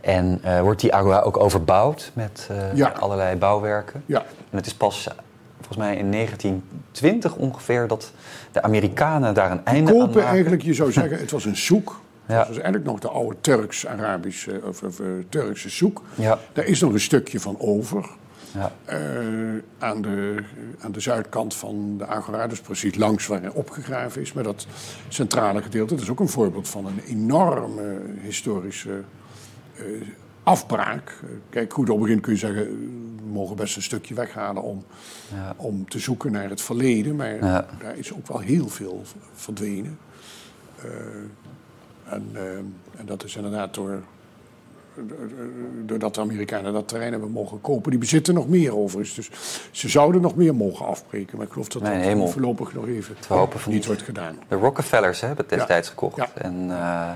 En eh, wordt die agora ook overbouwd met eh, Ja. allerlei bouwwerken. Ja, En het is pas, eh, volgens mij in 1920 ongeveer, dat de Amerikanen daar een einde aan kopen maken. eigenlijk, je zou zeggen, het was een zoek. Ja. Het was eigenlijk nog de oude Turks-Arabische of, of, Turkse zoek. Ja, Daar is nog een stukje van over. Ja, eh, aan, de, aan de zuidkant van de Agora, dus precies langs waar hij opgegraven is. Maar dat centrale gedeelte, dat is ook een voorbeeld van een enorme historische eh, afbraak. Eh, kijk, goed, op het begin kun je zeggen, we mogen best een stukje weghalen om, Ja. om te zoeken naar het verleden. Maar Ja. daar is ook wel heel veel verdwenen. En, en dat is inderdaad door, doordat de Amerikanen dat terrein hebben mogen kopen. Die bezitten nog meer overigens. Dus ze zouden nog meer mogen afbreken. Maar ik geloof dat Mijn dat hemel. voorlopig nog even We hopen van niet niet. wordt gedaan. de Rockefellers hebben het destijds gekocht. Ja. En eh,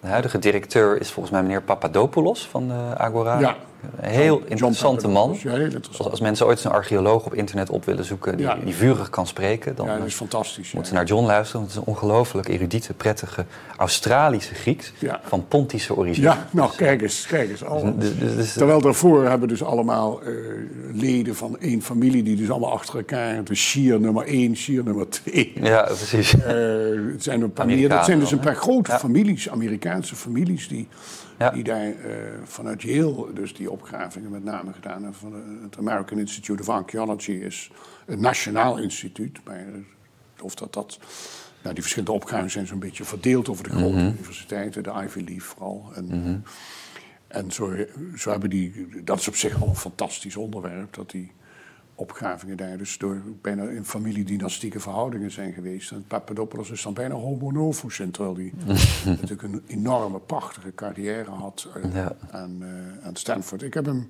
de huidige directeur is volgens mij meneer Papadopoulos van de Agora. Ja. Een heel John interessante man. Papadopoulos. Ja, heel Als, interessant. als mensen ooit een archeoloog op internet op willen zoeken die, Ja. die vurig kan spreken, dan Ja, dat is fantastisch. moeten ze naar John luisteren. Want het is een ongelooflijk erudite, prettige Australische Grieks van Pontische origine. Ja, nou kijk eens, kijk eens. Al. Dus, dus- dus- Terwijl daarvoor hebben dus allemaal eh, leden van één familie... die dus allemaal achter elkaar... Dus Shier nummer 1, Shier nummer 2... ja, precies. Eh, het zijn een paar meer. Dat zijn dus een paar grote families, Amerikaanse families, die, Ja. die daar eh, vanuit Yale dus die opgravingen met name gedaan hebben. Van de- het American Institute of Archaeology is een nationaal instituut, maar eh, of dat dat. Nou, die verschillende opgravingen zijn zo'n beetje verdeeld over de grote Mhm. universiteiten, de Ivy League vooral. En, en zo, zo hebben die, dat is op zich al een fantastisch onderwerp, dat die opgravingen daar dus door bijna in familiedynastieke verhoudingen zijn geweest. En Papadopoulos is dan bijna homo novus, terwijl hij natuurlijk een enorme, prachtige carrière had uh, ja. aan, uh, aan Stanford. Ik heb hem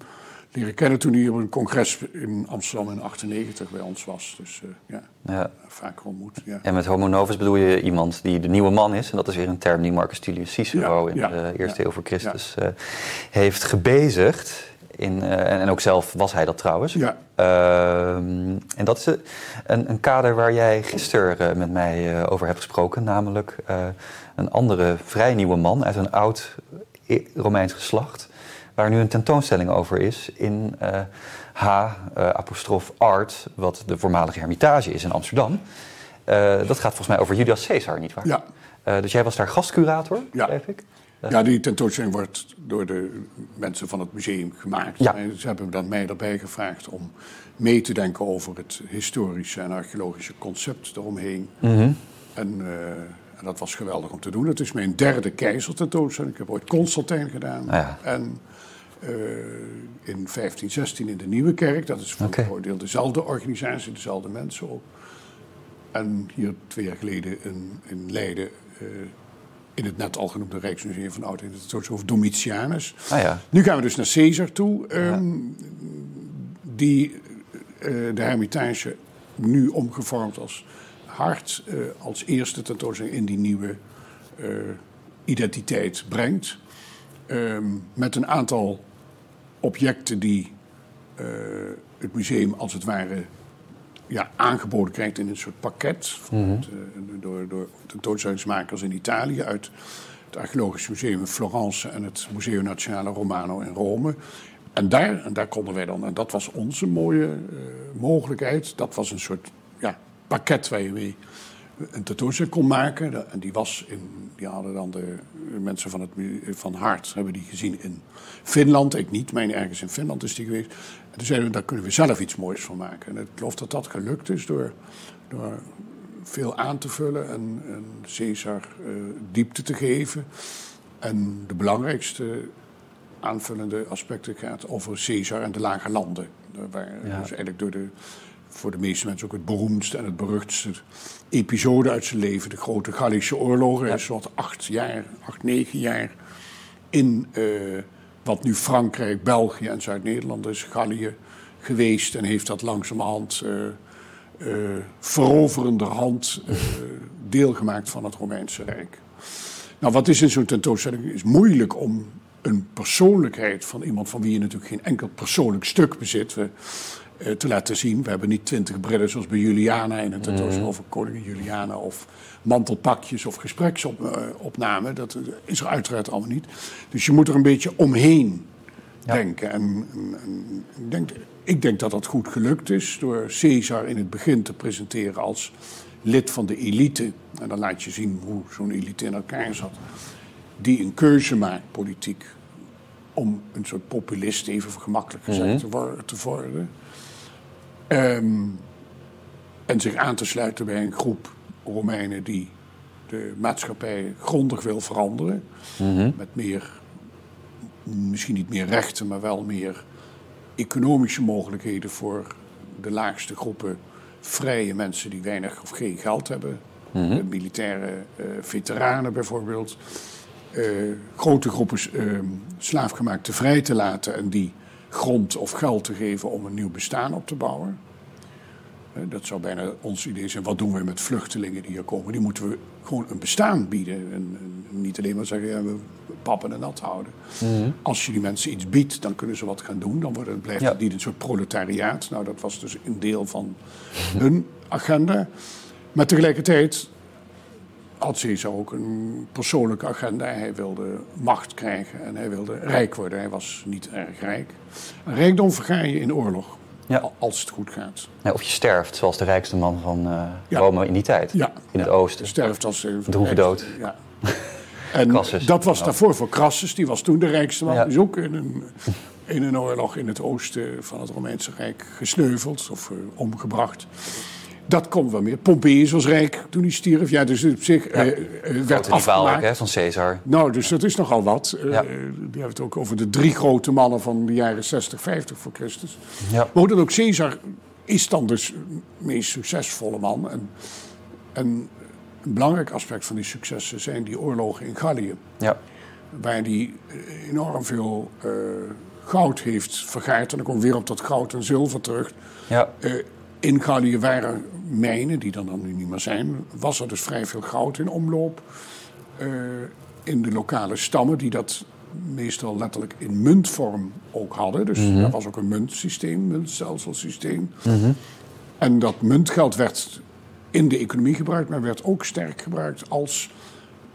leren kennen toen hij op een congres in Amsterdam in 98 bij ons was. Dus uh, ja, ja. vaak ontmoet. Ja. En met homo novus bedoel je iemand die de nieuwe man is. En dat is weer een term die Marcus Tullius Cicero in de eerste eeuw voor Christus heeft gebezigd. In, uh, en, ook zelf was hij dat trouwens. Ja. Uh, en dat is een, een, kader waar jij gisteren uh, met mij uh, over hebt gesproken. Namelijk een andere vrij nieuwe man uit een oud Romeins geslacht. Waar nu een tentoonstelling over is in H. apostrof Art, wat de voormalige Hermitage is in Amsterdam. dat gaat volgens mij over Julius Caesar, nietwaar? Ja. dus jij was daar gastcurator, ja. ik. Ja, die tentoonstelling wordt door de mensen van het museum gemaakt. Ja. En ze hebben dan mij erbij gevraagd om mee te denken over het historische en archeologische concept eromheen. Mm en, uh, en, dat was geweldig om te doen. Het is mijn derde keizertentoonstelling. Ik heb ooit Constantijn gedaan. Ah, ja. En uh, in 1516 in de Nieuwe Kerk. Dat is voor okay. een deel dezelfde organisatie, dezelfde mensen ook. En hier twee jaar geleden in, in Leiden... Uh, in het net al genoemde Rijksmuseum van Oud het over Domitianus. Ah, ja. Nu gaan we dus naar Caesar toe, um, die uh, de Hermitage nu omgevormd als hart uh, als eerste tentoonstelling in die nieuwe uh, identiteit brengt. Um, met een aantal objecten die het museum als het ware ja, aangeboden krijgt in een soort pakket. Mm -hmm. door, door tentoonstellingsmakers in Italië uit het Archeologisch Museum in Florence en het Museo Nazionale Romano in Rome. En daar, en daar konden wij dan, en dat was onze mooie uh, mogelijkheid, dat was een soort ja, pakket waar je mee een tentoonstelling kon maken. En die was in, die hadden dan de mensen van, het, van Hart hebben die gezien in Finland. Ik niet, mijn ergens in Finland is die geweest. En toen zeiden we, daar kunnen we zelf iets moois van maken. En ik geloof dat dat gelukt is door, door veel aan te vullen en, en Caesar uh, diepte te geven. En de belangrijkste aanvullende aspecten gaat over Caesar en de lage landen. Waar ja. dus eigenlijk door de voor de meeste mensen ook het beroemdste en het beruchtste episode uit zijn leven. De grote Gallische oorlogen. Hij is wat acht jaar, acht, negen jaar in uh, wat nu Frankrijk, België en Zuid-Nederland is, Gallië geweest. En heeft dat langzamerhand, uh, uh, veroverenderhand, uh, deelgemaakt van het Romeinse Rijk. Nou, wat is in zo'n tentoonstelling? Het is moeilijk om een persoonlijkheid van iemand van wie je natuurlijk geen enkel persoonlijk stuk bezit. We, te laten zien. We hebben niet twintig brillen zoals bij Juliana in het tentoonstelling mm. over koningin Juliana of mantelpakjes of gespreksopnamen. Dat is er uiteraard allemaal niet. Dus je moet er een beetje omheen denken. En, en, en, ik, denk, ik denk dat dat goed gelukt is door Caesar in het begin te presenteren als lid van de elite. En dan laat je zien hoe zo'n elite in elkaar zat. Die een keuze maakt, politiek, om een soort populist, even gemakkelijk gezegd, mm -hmm. te worden. Um, en zich aan te sluiten bij een groep Romeinen die de maatschappij grondig wil veranderen. Mm-hmm. Met meer, misschien niet meer rechten, maar wel meer economische mogelijkheden voor de laagste groepen vrije mensen die weinig of geen geld hebben. Mm-hmm. militaire uh, veteranen bijvoorbeeld. Uh, grote groepen uh, slaafgemaakten vrij te laten en die grond of geld te geven om een nieuw bestaan op te bouwen. Dat zou bijna ons idee zijn. Wat doen we met vluchtelingen die hier komen? Die moeten we gewoon een bestaan bieden. En, en niet alleen maar zeggen, ja, we pappen en nat houden. Mhm. Als je die mensen iets biedt, dan kunnen ze wat gaan doen. Dan wordt het, blijft het niet een soort proletariaat. Nou, dat was dus een deel van hun agenda. Maar tegelijkertijd had Caesar ook een persoonlijke agenda. Hij wilde macht krijgen en hij wilde rijk worden. Hij was niet erg rijk. rijkdom verga je in oorlog. Ja. Als het goed gaat. Ja, of je sterft, zoals de rijkste man van uh, Rome in die tijd. Ja. In het oosten. Sterft als... Uh, Droeve dood. Ja. En dat was daarvoor voor Crassus. Die was toen de rijkste man. Die is ook in een, in een oorlog in het oosten van het Romeinse Rijk gesneuveld of uh, omgebracht. Dat komt wel meer. Pompeius was rijk toen hij stierf. Ja, dus op zich ja. uh, werd afgemaakt. hè, van Caesar. Nou, dus dat is nogal wat. Uh, ja. Die hebben het ook over de drie grote mannen van de jaren 60, 50 voor Christus. Ja. Maar hoe dan ook, Caesar is dan dus de meest succesvolle man. En, en een belangrijk aspect van die successen zijn die oorlogen in Gallië. Ja. Waar hij enorm veel uh, goud heeft vergaard. En dan komt weer op dat goud en zilver terug. Ja. Uh, in waren mijnen, die dan, dan nu niet meer zijn, was er dus vrij veel goud in omloop. Uh, in de lokale stammen, die dat meestal letterlijk in muntvorm ook hadden. Dus mm -hmm. dat was ook een muntsysteem, muntstelselsysteem. Mm -hmm. En dat muntgeld werd in de economie gebruikt, maar werd ook sterk gebruikt als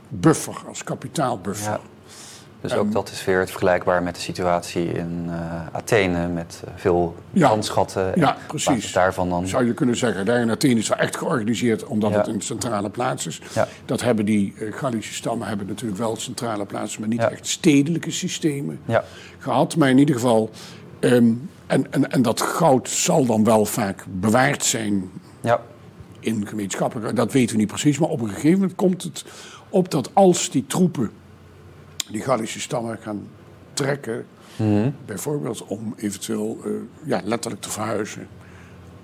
buffer, als kapitaalbuffer. Ja. Dus ook dat is weer het vergelijkbaar met de situatie in uh, Athene met uh, veel landschatten. Ja, precies. Daarvan dan... Zou je kunnen zeggen, daar in Athene is dat echt georganiseerd omdat Ja. het een centrale plaats is. Ja. Dat hebben die uh, Gallische stammen hebben natuurlijk wel centrale plaatsen, maar niet Ja. echt stedelijke systemen Ja. gehad. Maar in ieder geval, ehm, en, en, en dat goud zal dan wel vaak bewaard zijn Ja. in gemeenschappelijke. Dat weten we niet precies, maar op een gegeven moment komt het op dat als die troepen die Gallische stammen gaan trekken, Mhm. bijvoorbeeld om eventueel eh, ja, letterlijk te verhuizen,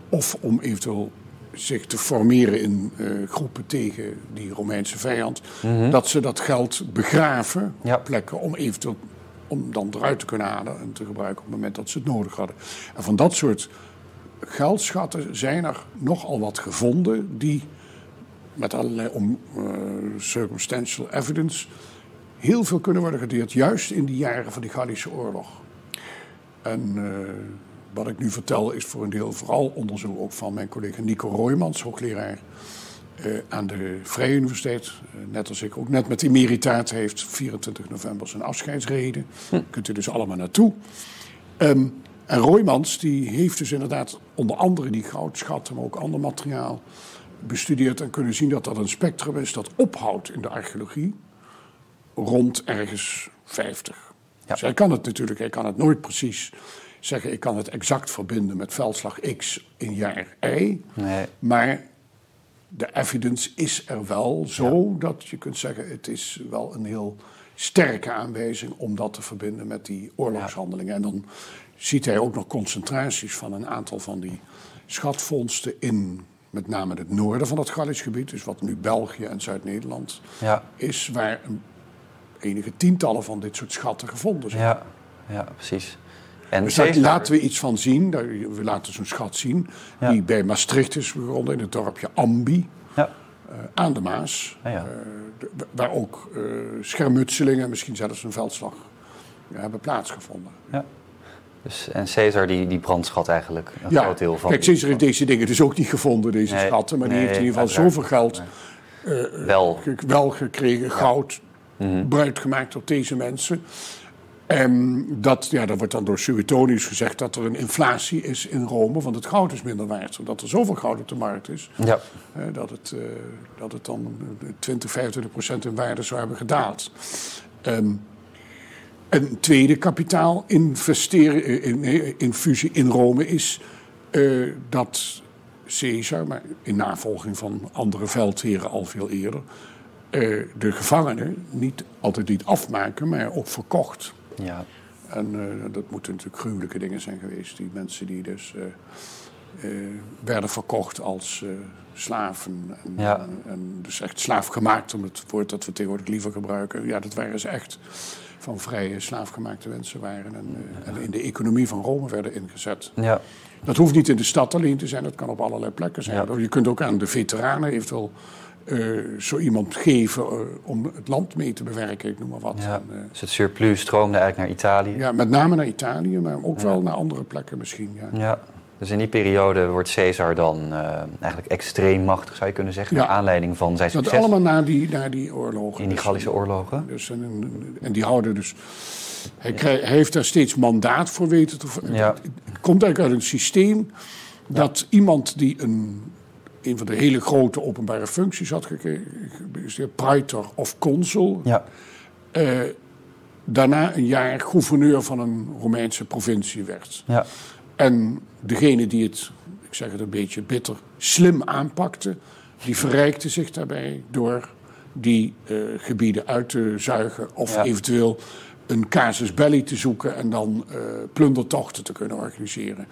of om eventueel zich te formeren in eh, groepen tegen die Romeinse vijand, dat ze dat geld begraven Mhm. Ja. op plekken om eventueel om dan eruit te kunnen halen en te gebruiken op het moment dat ze het nodig hadden. En van dat soort geldschatten zijn er nogal wat gevonden die met allerlei om, eh, circumstantial evidence heel veel kunnen worden gedeerd, juist in die jaren van die Gallische oorlog. En eh, wat ik nu vertel is voor een deel vooral onderzoek ook van mijn collega Nico Roymans, hoogleraar eh, aan de Vrije Universiteit. Eh, net als ik ook net met emeritaat heeft 24 november zijn afscheidsreden. Kunt u dus allemaal naartoe. Ehm, en Roymans die heeft dus inderdaad onder andere die goudschatten, maar ook ander materiaal bestudeerd en kunnen zien dat dat een spectrum is dat ophoudt in de archeologie rond ergens 50. Ja. Dus hij kan het natuurlijk, hij kan het nooit precies zeggen, ik kan het exact verbinden met veldslag X in jaar Y. Nee. Maar de evidence is er wel zo dat je kunt zeggen, het is wel een heel sterke aanwijzing om dat te verbinden met die oorlogshandelingen. En dan ziet hij ook nog concentraties van een aantal van die schatvondsten in met name het noorden van het Gallisch gebied, dus wat nu België en Zuid-Nederland Ja. is, waar een- enige tientallen van dit soort schatten gevonden zijn. Ja. ja, precies. En Dus daar laten we iets van zien. We laten zo'n schat zien. Ja. Die bij Maastricht is gevonden, in het dorpje Ambi. Ja. eh, aan de Maas. Ah, ja. eh, waar ook eh, schermutselingen, misschien zelfs een veldslag, hebben plaatsgevonden. ja. Dus, en Caesar die, die brandschat eigenlijk een Ja, groot deel van. kijk, Caesar heeft deze dingen dus ook niet gevonden, deze Nee, schatten. Maar die heeft in ieder geval zoveel geld Wel. wel gekregen, goud, Mhm. buitgemaakt door deze mensen. En dat, ja, dat wordt dan door Suetonius gezegd dat er een inflatie is in Rome, want het goud is minder waard. Omdat er zoveel goud op de markt is, Ja. dat, het, eh, dat het dan eh, 20, 25 procent in waarde zou hebben gedaald. Ehm, een tweede kapitaal investeren, eh, in, infusie in Rome is eh, dat Caesar, maar in navolging van andere veldheren al veel eerder, eh, de gevangenen niet altijd niet afmaken, maar ook verkocht. Ja. En eh, dat moeten natuurlijk gruwelijke dingen zijn geweest. Die mensen die dus eh, werden verkocht als slaven. En, Ja. en, en dus echt slaafgemaakt, om het woord dat we tegenwoordig liever gebruiken. Ja, dat waren ze echt van vrije slaafgemaakte mensen waren. En, en in de economie van Rome werden ingezet. Ja. Dat hoeft niet in de stad alleen te zijn, dat kan op allerlei plekken zijn. Ja. Je kunt ook aan de veteranen eventueel eh, zo iemand geven eh, om het land mee te bewerken, ik noem maar wat. ja. En, eh, Dus het surplus stroomde eigenlijk naar Italië. ja, met name naar Italië, maar ook wel naar andere plekken misschien. Ja. Ja. Dus in die periode wordt Caesar dan eigenlijk extreem machtig, zou je kunnen zeggen. Ja. Naar aanleiding van zijn Dat succes allemaal na die, na die oorlogen. in die Dus, Gallische oorlogen. Dus en, en- en die houden dus. Hij, heeft daar steeds mandaat voor weten te. Ja. Het komt eigenlijk uit een systeem dat iemand die een, een van de hele grote openbare functies had gekregen, praetor of consul, Ja. eh, daarna een jaar gouverneur van een Romeinse provincie werd. Ja. En degene die het, ik zeg het een beetje bitter, slim aanpakte, die verrijkte zich daarbij door die eh, gebieden uit te zuigen of Ja. eventueel een casus belli te zoeken en dan uh, plundertochten te kunnen organiseren.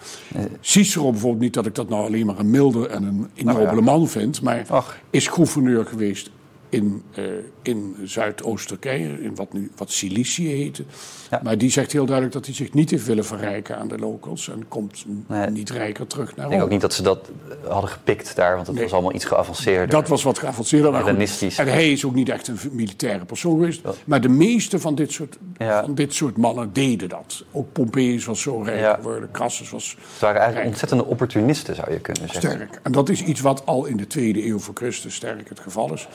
Cicero bijvoorbeeld, niet dat ik dat nou alleen maar een milde en een nobele oh ja. man vind, maar Ach. is gouverneur geweest in, uh, in Zuidoost-Turkije, in wat nu wat Cilicië heette. Ja. Maar die zegt heel duidelijk dat hij zich niet heeft willen verrijken aan de locals en komt nee. niet rijker terug naar Rome. Ik denk ook niet dat ze dat hadden gepikt daar, want het nee. was allemaal iets geavanceerder. Dat was wat geavanceerder. Hellenistisch. En hij is ook niet echt een militaire persoon geweest. Ja. Maar de meeste van dit, soort, ja. van dit soort mannen deden dat. Ook Pompeius was zo rijk geworden, Crassus was Het waren eigenlijk rijk. ontzettende opportunisten, zou je kunnen zeggen. Sterk. En dat is iets wat al in de tweede eeuw voor Christus sterk het geval is.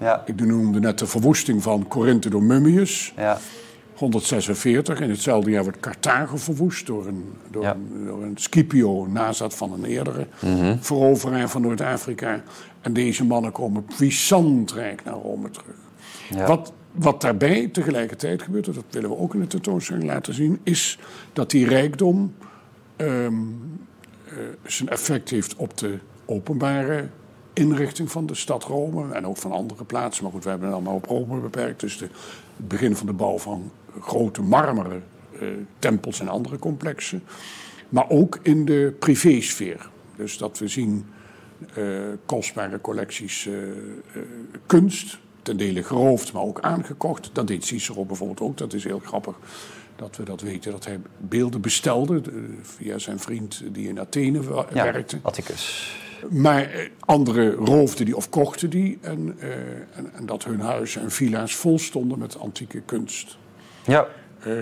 Ja. Ik noemde net de verwoesting van Corinthe door Mummius. Ja. 146. In hetzelfde jaar wordt Carthago verwoest door een, door, Ja. een, door een Scipio, nazat van een eerdere Mhm. veroveraar van Noord-Afrika. En deze mannen komen puissant rijk naar Rome terug. Ja. Wat, wat daarbij tegelijkertijd gebeurt, dat willen we ook in de tentoonstelling laten zien, is dat die rijkdom ehm, eh, zijn effect heeft op de openbare inrichting van de stad Rome en ook van andere plaatsen. Maar goed, we hebben het allemaal op Rome beperkt. Dus de, het begin van de bouw van grote marmeren eh, tempels en andere complexen. Maar ook in de privésfeer. Dus dat we zien eh, kostbare collecties eh, eh, kunst, ten dele geroofd, maar ook aangekocht. Dat deed Cicero bijvoorbeeld ook. Dat is heel grappig dat we dat weten. Dat hij beelden bestelde eh, via zijn vriend die in Athene wa- Ja, werkte. Atticus. Maar eh, anderen roofden die of kochten die. En, eh, en, en dat hun huizen en villa's vol stonden met antieke kunst. Ja, Eh,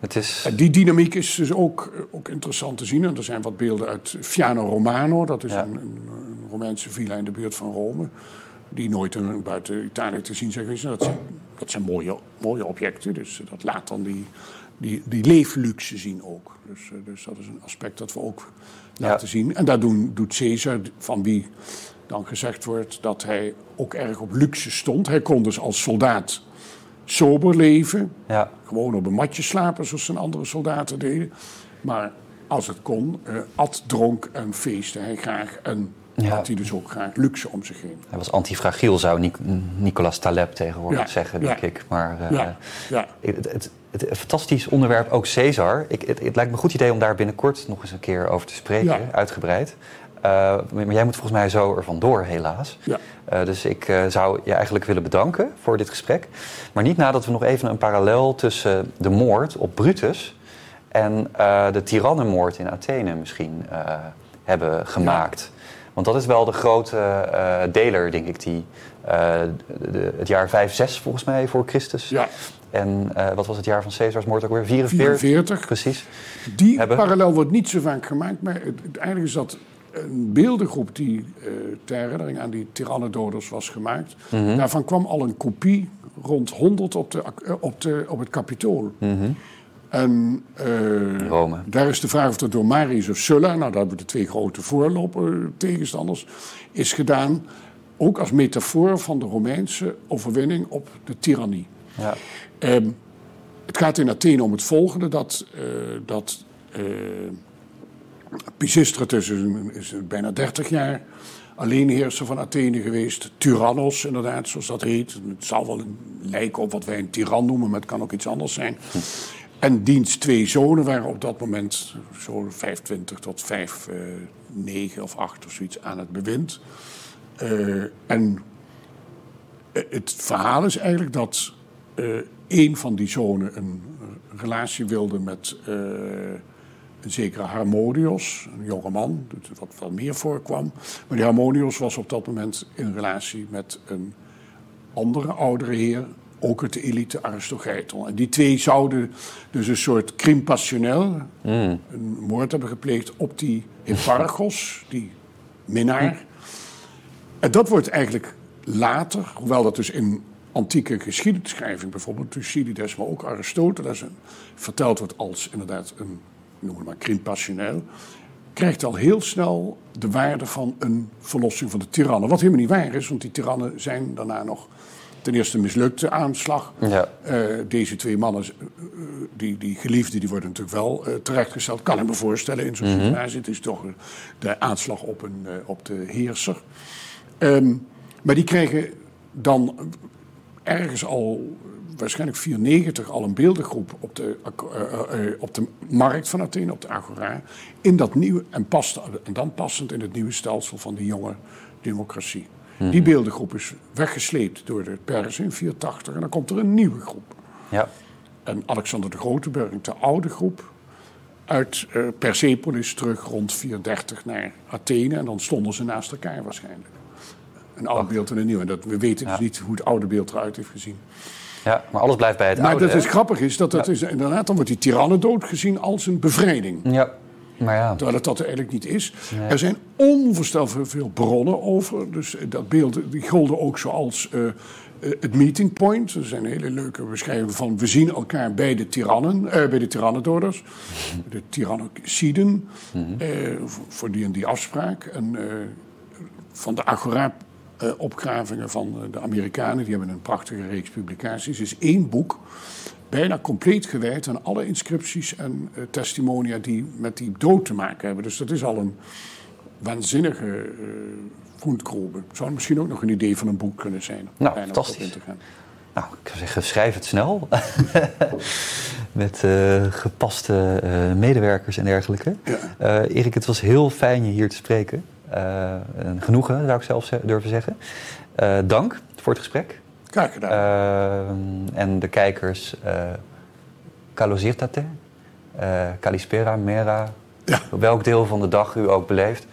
het is... en die dynamiek is dus ook, ook interessant te zien. En er zijn wat beelden uit Fiano Romano. Dat is Ja. een, een, een Romeinse villa in de buurt van Rome. Die nooit een, buiten Italië te zien zijn geweest. En Dat zijn, dat zijn mooie, mooie objecten. Dus dat laat dan die, die, die leefluxe zien ook. Dus, dus dat is een aspect dat we ook Ja. laten zien. En daar doen, doet Caesar, van wie dan gezegd wordt dat hij ook erg op luxe stond. Hij kon dus als soldaat sober leven. Ja, Gewoon op een matje slapen, zoals zijn andere soldaten deden. Maar als het kon, eh, at, dronk en feestte hij graag. En Ja. had hij dus ook graag luxe om zich heen. hij was antifragiel, zou Nic- Nicolas Taleb tegenwoordig Ja, zeggen, ja. denk ik. Maar eh, Ja, ja. het, het, het, fantastisch onderwerp, ook Caesar. Ik, het, het lijkt me een goed idee om daar binnenkort nog eens een keer over te spreken, Ja. uitgebreid. Eh, maar jij moet volgens mij zo er vandoor, helaas. Ja. Eh, dus ik eh, zou je eigenlijk willen bedanken voor dit gesprek. Maar niet nadat we nog even een parallel tussen de moord op Brutus en eh, de tirannenmoord in Athene misschien eh, hebben gemaakt. Want dat is wel de grote eh, deler, denk ik, die eh, de- het jaar 5, 6 volgens mij voor Christus. Ja. En eh, wat was het jaar van Caesars moord ook weer? 44? 44. Precies. Die Hebben. parallel wordt niet zo vaak gemaakt, maar het, uiteindelijk is dat een beeldengroep die ter herinnering aan die tyrannendoders was gemaakt. Mhm. Daarvan kwam al een kopie rond 100 op, de, op, de, op het Capitool. En eh, Rome. daar is de vraag of dat door Marius of Sulla, nou daar hebben we de twee grote voorloper tegenstanders, is gedaan. Ook als metafoor van de Romeinse overwinning op de tirannie. Ja. Ehm, het gaat in Athene om het volgende: dat, eh dat eh Pisistratus is, is bijna 30 jaar alleenheerser van Athene geweest. Tyrannos, inderdaad, zoals dat heet. Het zal wel een lijken op wat wij een tiran noemen, maar het kan ook iets anders zijn. En diens twee zonen waren op dat moment zo 25 tot 5, eh 9 of 8 of zoiets aan het bewind. Eh, en eh, het verhaal is eigenlijk dat eh een van die zonen een relatie wilde met een zekere Harmodios, een jonge man, dus wat wel meer voorkwam. Maar die Harmodios was op dat moment in relatie met een andere oudere heer, ook de elite Aristogeiton. En die twee zouden dus een soort crime passionnel, een moord hebben gepleegd op die Hipparchos, die minnaar. En dat wordt eigenlijk later, hoewel dat dus in antieke geschiedschrijving, bijvoorbeeld Thucydides, maar ook Aristoteles, verteld wordt als inderdaad een, noem het maar, crime passionnel, krijgt al heel snel de waarde van een verlossing van de tirannen. Wat helemaal niet waar is, want die tirannen zijn daarna nog ten eerste mislukte aanslag. Ja. Eh, deze twee mannen, eh, die, die geliefden, die worden natuurlijk wel eh, terechtgesteld. Kan ik me voorstellen in zo'n situatie. Het is toch de aanslag op, een, op de heerser. Ehm, maar die krijgen dan ergens al waarschijnlijk 94 al een beeldengroep op de, uh, op de markt van Athene, op de Agora. In dat nieuwe, en, past, en dan passend in het nieuwe stelsel van de jonge democratie. Mhm. Die beeldengroep is weggesleept door de pers in 84 en dan komt er een nieuwe groep. Ja. En Alexander de Grote brengt de oude groep uit uh, Persepolis terug rond 430 naar Athene. En dan stonden ze naast elkaar waarschijnlijk. Een oud beeld en een nieuw. En dat, we weten dus niet hoe het oude beeld eruit heeft gezien. Ja, maar alles blijft bij het maar oude. Maar dat is grappig is, dat dat is inderdaad, dan wordt die tiranne gezien als een bevrijding. Ja, maar ja. Terwijl het dat eigenlijk niet is. Er zijn onvoorstelbaar veel bronnen over. Dus dat beeld, die golden ook zoals uh, het meeting point. Er zijn hele leuke beschrijvingen van... we zien elkaar bij de tirannen, uh, bij de tyrannodorders. De tyrannociden, mm -hmm. uh, voor die en die afspraak. En van de Agora opgravingen van de Amerikanen. Die hebben een prachtige reeks publicaties. is één boek, bijna compleet gewijd aan alle inscripties en uh, testimonia die met die dood te maken hebben. Dus dat is al een waanzinnige uh, voetgrove. Zou misschien ook nog een idee van een boek kunnen zijn. Nou, fantastisch. Nou, ik zou zeggen, schrijf het snel. Met uh, gepaste uh, medewerkers en dergelijke. Ja. Erik, het was heel fijn je hier te spreken. Een genoegen, zou ik zelf durven zeggen. Dank voor het gesprek. Gedaan. Uh, en de kijkers, Kalosirtate, Kalispera, Mera, ja. op welk deel van de dag u ook beleeft.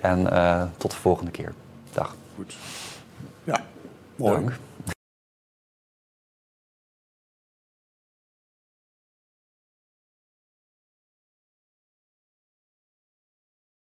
En tot de volgende keer. Dag. Goed. Ja, mooi. Dank.